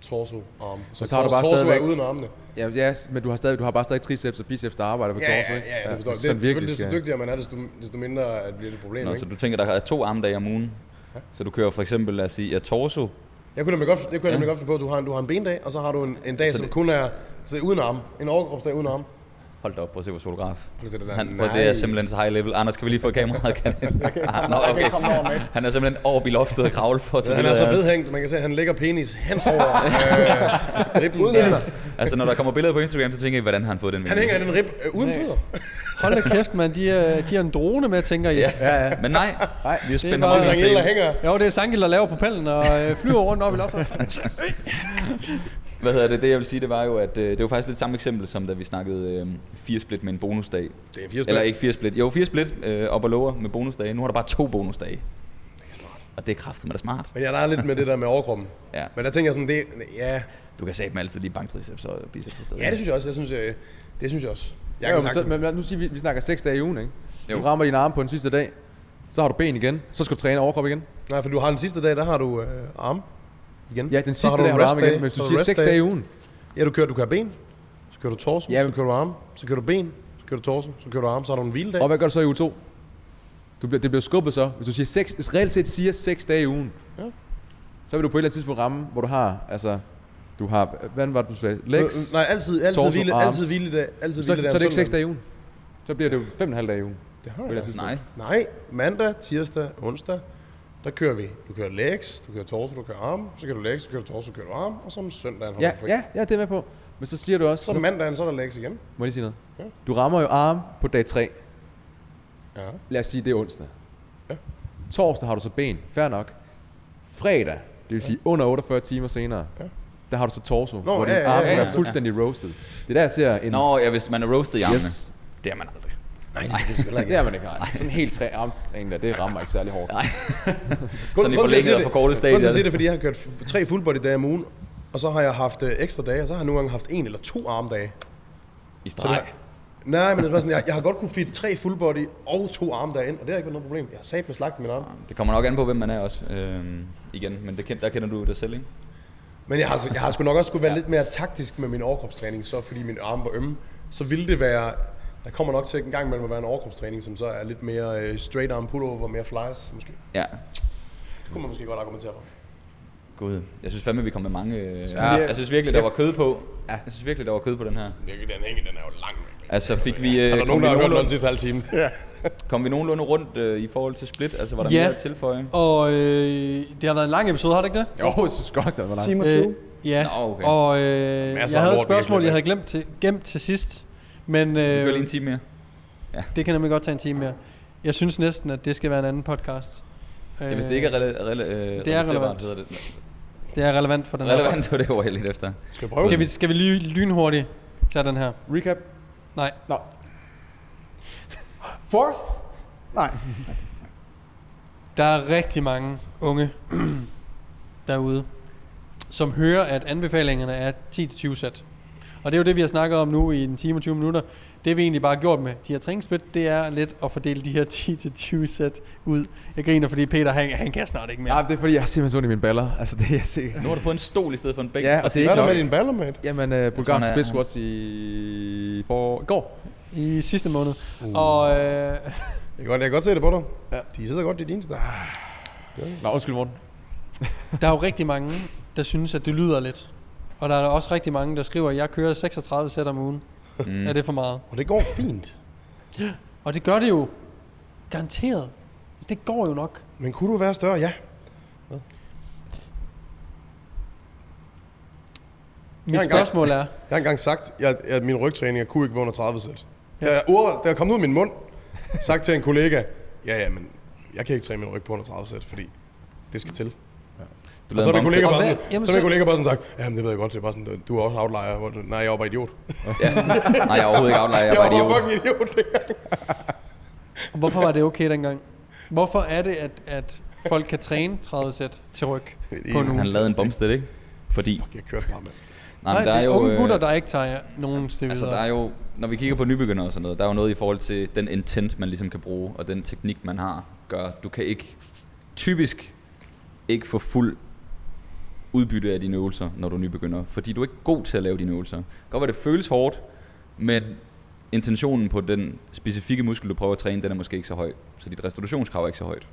torso arm. Så har du bare torso stadigvæk- er uden armene. Ja, ja, men du har, stadig, du har bare stadig triceps og biceps, der arbejder på Ja, torso, ja, ikke? ja, ja, det forstår jeg. Det er selvfølgelig, desto dygtigere man er, desto, desto mindre at bliver det et problem, Nå, ikke? så du tænker, der er to armdage om ugen, så du kører for eksempel, lad os sige, ja, torso, Jeg kunne nemlig godt, det kunne jeg Ja. nemlig godt finde på, at du har en, du har en bendag, og så har du en, en dag, Så som det- kun er så uden arm. En overkropsdag uden arm. Hold da op, prøv at se vores fotograf. Prøv at se det der. Han, prøv, det er simpelthen så high level. Anders, kan vi lige få kameraet? [LAUGHS] Kan ah, nå, okay. Han er simpelthen over i loftet og kravle for at tage Han er så vedhængt, man kan se, at han lægger penis hen over [LAUGHS] øh, ribben. Der. Altså, når der kommer billeder på Instagram, så tænker jeg, hvordan har han fået den Han hænger i den rib øh, uden fødder. Hold da kæft, mand. De, er, de har en drone med, tænker I. Ja. Ja, ja. Men nej, Nej, vi er spændt bare er Angela, der hænger. Jo, det er Sangil, der laver propellen og øh, flyver rundt op i loftet. [LAUGHS] Hvad hedder det? Det jeg vil sige, det var jo, at øh, det var faktisk lidt samme eksempel, som da vi snakkede øh, fire split med en bonusdag. Det er fire spil. Eller ikke fire split. Jo, fire split øh, op og lower med bonusdage. Nu har der bare to bonusdage. Og det er kraftigt, men det er smart. Men jeg er lidt med det der med overkroppen. Ja. Men der tænker jeg sådan, det, ja, Du kan sætte dem altid lige banktriceps og biceps i stedet. ja, det synes jeg også. Jeg synes, jeg, det synes jeg også. Jeg Ja, kan jo, men, så, men nu siger vi, vi snakker 6 dage i ugen, ikke? Jo. Du rammer din arm på den sidste dag, så har du ben igen, så skal du træne overkrop igen. Nej, for du har den sidste dag, der har du øh, arm igen. Ja, den Så sidste dag har du arm igen, hvis så du siger rest 6 day. dage i ugen, Ja, du kører, du kører ben, så kører du torso, Ja, så kører du arm, så kører du ben, så kører du torso, så kører du arm, så har du en hviledag. og hvad gør du så i uge 2? Du bliver, det bliver skubbet så. Hvis du siger 6, hvis reelt set siger 6 dage i ugen, Ja. så vil du på et eller andet tidspunkt ramme, hvor du har, altså, du har, hvad var det, du sagde? Legs, Nej, altid, altid torso, hvile, arms. altid hviledag, altid så, så hviledag er det ikke 6 søndagen. dage i ugen. Så bliver det jo 5,5 dage i ugen. Det har jeg. Nej. Nej, mandag, tirsdag, onsdag, der kører vi. Du kører legs, du kører torso, du kører arm, så kører du legs, så kører du torso, så kører du arm, og så om søndagen har Ja, du fri. ja, ja, det er med på. Men så siger du også, Så så, mandagen, så er der legs igen. må jeg lige sige noget? Ja. Du rammer jo arm på dag 3. Ja. Lad os sige, det er onsdag. Ja. Torsdag har du så ben. Fair nok. Fredag, det vil sige under 48 timer senere, Ja. der har du så torso, hvor din ja, ja, arm ja, kan ja. være fuldstændig roasted. Det er der, jeg ser en... Nå, ja, hvis man er roasted i armene. yes. Det er man aldrig. Nej, det er Det er man ikke. Nej. Sådan en helt tre armstræning der, det rammer ikke særlig hårdt. Nej. [LAUGHS] Sådan i sige og det- forkortet stadie Grunden til at sige det. fordi jeg har kørt tre full body dage om ugen, og så har jeg haft øh, ekstra dage, og så har jeg nogle gange haft en eller to armdage. I streg. nej, men det var sådan, jeg, jeg har godt kunne fit tre full body og to armdage ind, og det har ikke været noget problem. Jeg har sat med slagt min arm. Det kommer nok an på, hvem man er også. Øhm, igen, men det, der kender du dig selv, ikke? Men jeg har, jeg har sgu nok også skulle være ja. lidt mere taktisk med min overkropstræning, så fordi min arme var ømme, så ville det være, der kommer nok til en gang imellem at være en overkropstræning, som så er lidt mere øh, straight arm pullover, mere flies måske. Ja. Det kunne man måske godt argumentere for. Gud. Jeg synes fandme, vi kom med mange... Øh, Ja. Jeg synes virkelig, der var kød på. Ja. Jeg synes virkelig, der var kød på den her. Den hænger, den er jo lang. Altså fik vi... Er Øh, der kom, nogen, vi der har hørt den nogenlunde, sidste halve time? Ja. [LAUGHS] kom vi nogenlunde rundt øh, i forhold til split? Altså var der Ja. mere at tilføje? Og øh, det har været en lang episode, har det ikke det? Jo, jeg synes godt nok, det var langt. Time og 20. ja, Nå, okay. og øh, Masser jeg havde et spørgsmål, jeg havde glemt til, gemt til sidst. Men Vi kører lige øh, en time mere. det kan nemlig godt tage en time mere. Jeg synes næsten, at det skal være en anden podcast. Ja, hvis det ikke er rela- rela- øh, det er relevant. hedder det. Det er relevant for den her. Relevant var det ord, jeg lidt efter. Skal vi prøve Skal vi, skal vi lige lynhurtigt tage den her? Recap. Nej. Nå. Forrest? Nej. Der er rigtig mange unge [CLEARS THROAT] derude, som hører, at anbefalingerne er 10-20 sæt. Og det er jo det, vi har snakket om nu i en time og 20 minutter. Det vi egentlig bare har gjort med de her træningssplit, det er lidt at fordele de her [LAUGHS] 10-20 sæt ud. Jeg griner, fordi Peter, han, han kan snart ikke mere. Ja, det er fordi, jeg har simpelthen ondt i mine baller. Altså, det er jeg sikker. Nu har du fået en stol i stedet for en bænk. Ja, og det er Hvad er ikke der med dine baller, mate? Jamen, uh, bulgarske split squats i for... i går. I sidste måned. Uh. Og øh, Jeg kan godt, jeg kan godt se det på dig. Ja. De sidder godt i dine steder. Nå, undskyld, Morten. der er jo rigtig mange, der synes, at det lyder lidt. Og der er også rigtig mange, der skriver, at jeg kører 36 sæt om ugen. Mm. Er det for meget? Og det går fint. Og det gør det jo garanteret. Det går jo nok. Men kunne du være større? Ja. Mit Jeg har engang- spørgsmål er, [LAUGHS] Jeg har engang sagt, at, at min rygtræning jeg kunne ikke være under 30 sæt. Ja. Ja. Jeg, ord, der er kommet ud af min mund, sagt til en kollega, ja, ja, men jeg kan ikke træne min ryg på under 30 sæt, fordi det skal til. Du Og så er min kollega bare sådan, jamen så er min så- kollega bare sådan sagt, ja, det ved jeg godt, det er bare sådan, du er også outlier. Hvor du, nej, jeg var bare idiot. [LAUGHS] Ja. Nej, jeg er overhovedet ikke outlier, jeg er Jeg bare var idiot. bare fucking idiot dengang. [LAUGHS] hvorfor var det okay dengang? Hvorfor er det, at, at folk kan træne 30 sæt til ryg på nu? Han lavede en bomsted, ikke? Fordi, Fuck, jeg kørte bare med. nej, Nej, der er det er jo, unge øh, gutter, der ikke tager nogen sted altså der er jo, når vi kigger på nybegynder og sådan noget, der er jo noget i forhold til den intent, man ligesom kan bruge, og den teknik, man har, gør, du kan ikke, typisk ikke få fuld udbytte af dine øvelser, når du er nybegynder, fordi du er ikke god til at lave dine øvelser. Godt være, det føles hårdt, men intentionen på den specifikke muskel, du prøver at træne, den er måske ikke så høj. Så dit restitutionskrav er ikke så højt,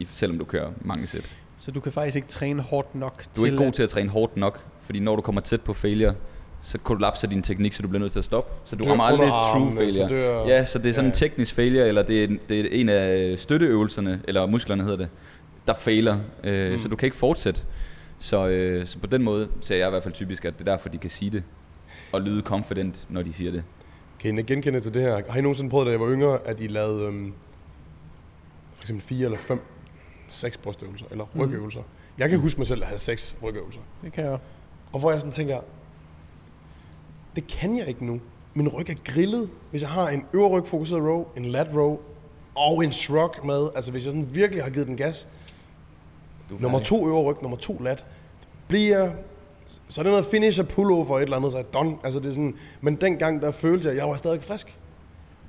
i- selvom du kører mange sæt. Så du kan faktisk ikke træne hårdt nok Du er ikke god til at træne hårdt nok, fordi når du kommer tæt på failure, så kollapser din teknik, så du bliver nødt til at stoppe. Så du rammer aldrig true failure. så dør- Ja, så det er sådan en Ja. teknisk failure, eller det er, det er en af støtteøvelserne, eller musklerne hedder det, der failer. Øh, mm. Så du kan ikke fortsætte. Så, øh, så på den måde ser jeg i hvert fald typisk, at det er derfor, de kan sige det, og lyde confident, når de siger det. Kan I genkende til det her? Har I nogensinde prøvet, da jeg var yngre, at I lavede øhm, for eksempel fire eller fem, seks brystøvelser, eller rygøvelser? Jeg kan huske mig selv at have seks rygøvelser. Det kan jeg Og hvor jeg sådan tænker, det kan jeg ikke nu. Min ryg er grillet, hvis jeg har en øvre ryg fokuseret row, en lat row og en shrug med. Altså hvis jeg sådan virkelig har givet den gas. Du er Nummer to øvre ryg, nummer to lat. Bliver så er det noget finisher pullover et eller andet, så er jeg done. Altså det er sådan, men dengang der følte jeg, at jeg var stadig frisk.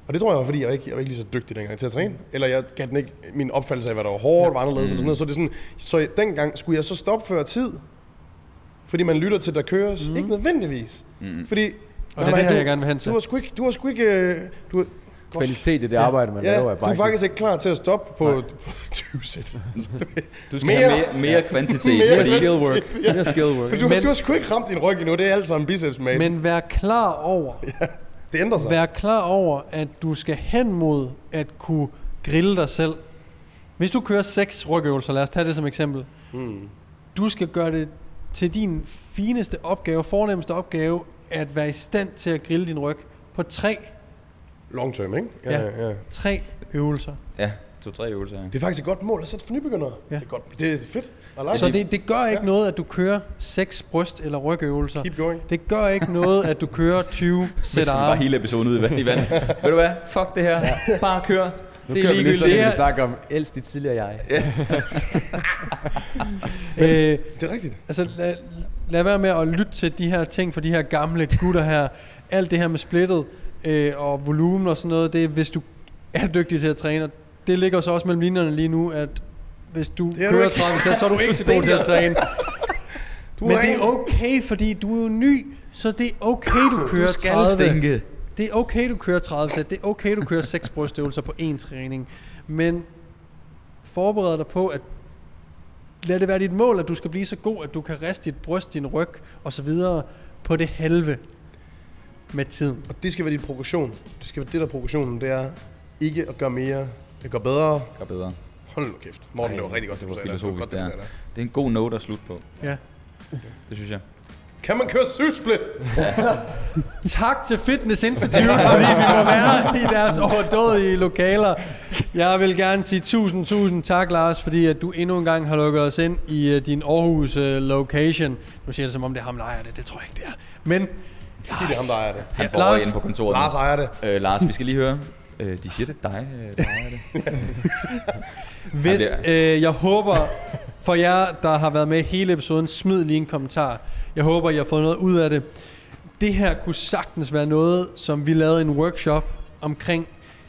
Og det tror jeg var, fordi jeg var ikke, jeg var ikke lige så dygtig dengang til at træne. Eller jeg gav den ikke min opfattelse af, hvad der var hårdt, var anderledes. Eller sådan noget. Så, det er sådan, så dengang skulle jeg så stoppe før tid. Fordi man lytter til, der køres. Mm. Ikke nødvendigvis. Mm. Fordi... Og det er det her, jeg gerne vil hen til. Du har sgu ikke... Du har sgu ikke øh, du, har- Kvalitet i det arbejde, man ja, laver, er du bare er faktisk ikke klar til at stoppe på, [LAUGHS] på 20 sæt. Du skal Mere- have mere, mere kvantitet. Mere fordi, skill work. Ja. Mere skill work. For du, Men- du har sgu ikke ramt din ryg endnu. Det er alt sammen biceps, man. Men vær klar over, [LAUGHS] det ændrer sig. vær klar over, at du skal hen mod at kunne grille dig selv. Hvis du kører seks rygøvelser, lad os tage det som eksempel. Mm. Du skal gøre det til din fineste opgave, fornemmeste opgave, at være i stand til at grille din ryg på tre, Long term, ikke? Ja. ja. tre øvelser. ja, to-tre øvelser. Ja. Det er faktisk et godt mål at sætte for nybegyndere. Ja. Det er godt. Det er fedt. Like Så det, det gør ikke Ja. noget, at du kører seks bryst- eller rygøvelser. Keep going. Det gør ikke noget, at du kører 20 Så sæt skal vi bare arme. hele episoden ud i vand. i vand. Ved du hvad? Fuck det her. Bare kør. Nu Det er kører vi lige sådan, vi snakker om elsk dit tidligere jeg. [LAUGHS] Øh, Det er rigtigt. Altså, lad, lad være med at lytte til de her ting for de her gamle gutter her. Alt det her med splittet øh, og volumen og sådan noget, det er, hvis du er dygtig til at træne. Og det ligger så også mellem linjerne lige nu, at hvis du du kører ikke. 30 sæt, så er du [LAUGHS] ikke så god til at træne. [LAUGHS] Du Men det er okay, fordi du er jo ny, så det er okay, du [LAUGHS] kører 30. Det er okay, du kører 30 sæt. Det er okay, du kører 6 brystøvelser på én træning. Men forbered dig på, at lad det være dit mål, at du skal blive så god, at du kan riste dit bryst, din ryg og så videre på det halve med tiden. Og det skal være din progression. Det skal være det, der er progressionen. Det er ikke at gøre mere. Det går bedre. Gør bedre. Hold nu kæft. Morten, det var rigtig godt. Det var filosofisk, godt, det er. Det er en god note at slutte på. Ja. Det synes jeg. Kan man køre syvsplit? [LAUGHS] Tak til Fitness Institute, fordi vi må være i deres overdådige lokaler. Jeg vil gerne sige tusind, tusind tak, Lars, fordi at du endnu en gang har lukket os ind i uh, din Aarhus uh, location. Nu siger jeg det, som om det er ham, der ejer det. Det tror jeg ikke, det er. Men Sig det ham, der ejer det. Han får Lars. inde på kontoret. Lars ejer det. Øh, Lars, vi skal lige høre. Øh, de siger det er dig, øh, der ejer det. [LAUGHS] Hvis Ja, øh, jeg håber for jer, der har været med hele episoden, smid lige en kommentar. Jeg håber, I har fået noget ud af det. Det her kunne sagtens være noget, som vi lavede en workshop omkring,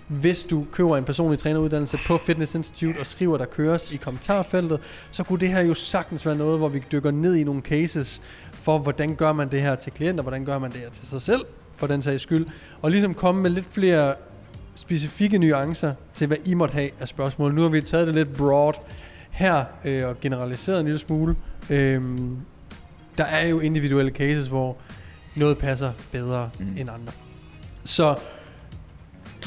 hvis du køber en personlig træneruddannelse på Fitness Institute og skriver, der køres i kommentarfeltet, så kunne det her jo sagtens være noget, hvor vi dykker ned i nogle cases for, hvordan gør man det her til klienter, hvordan gør man det her til sig selv, for den sags skyld, og ligesom komme med lidt flere specifikke nuancer til, hvad I måtte have af spørgsmål. Nu har vi taget det lidt broad her øh, og generaliseret en lille smule. Øhm, der er jo individuelle cases, hvor noget passer bedre mm. end andre. Så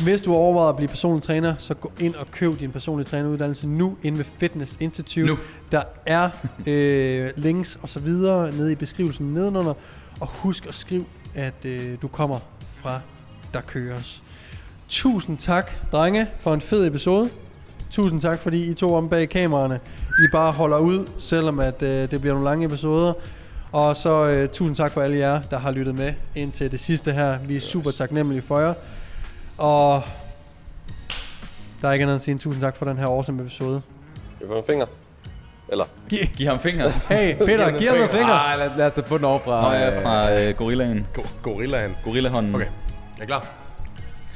hvis du overvejer at blive personlig træner, så gå ind og køb din personlige træneruddannelse nu inde ved Fitness Institute. Nu. Der er [LAUGHS] øh, links og så videre nede i beskrivelsen nedenunder. Og husk at skrive, at øh, du kommer fra Der Køres. Tusind tak, drenge, for en fed episode. Tusind tak, fordi I to om bag kameraerne. I bare holder ud, selvom at øh, det bliver nogle lange episoder. Og så øh, tusind tak for alle jer, der har lyttet med indtil det sidste her. Vi er super taknemmelige for jer. Og der er ikke andet at sige end tusind tak for den her awesome episode. Vi får en finger. Eller? Gi- Giv ham fingeren. hey, Peter, giv ham nogle fingre. Ej, lad, lad os da få den over fra... Nå ja, øh, fra øh, gorillaen. Go- gorillaen. Gorillahånden. Okay. Jeg er klar.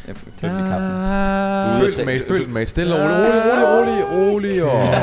Jeg tager lige kaffen. Ah. Følg med, følg med. Stille og roligt, roligt, roligt, roligt. Og...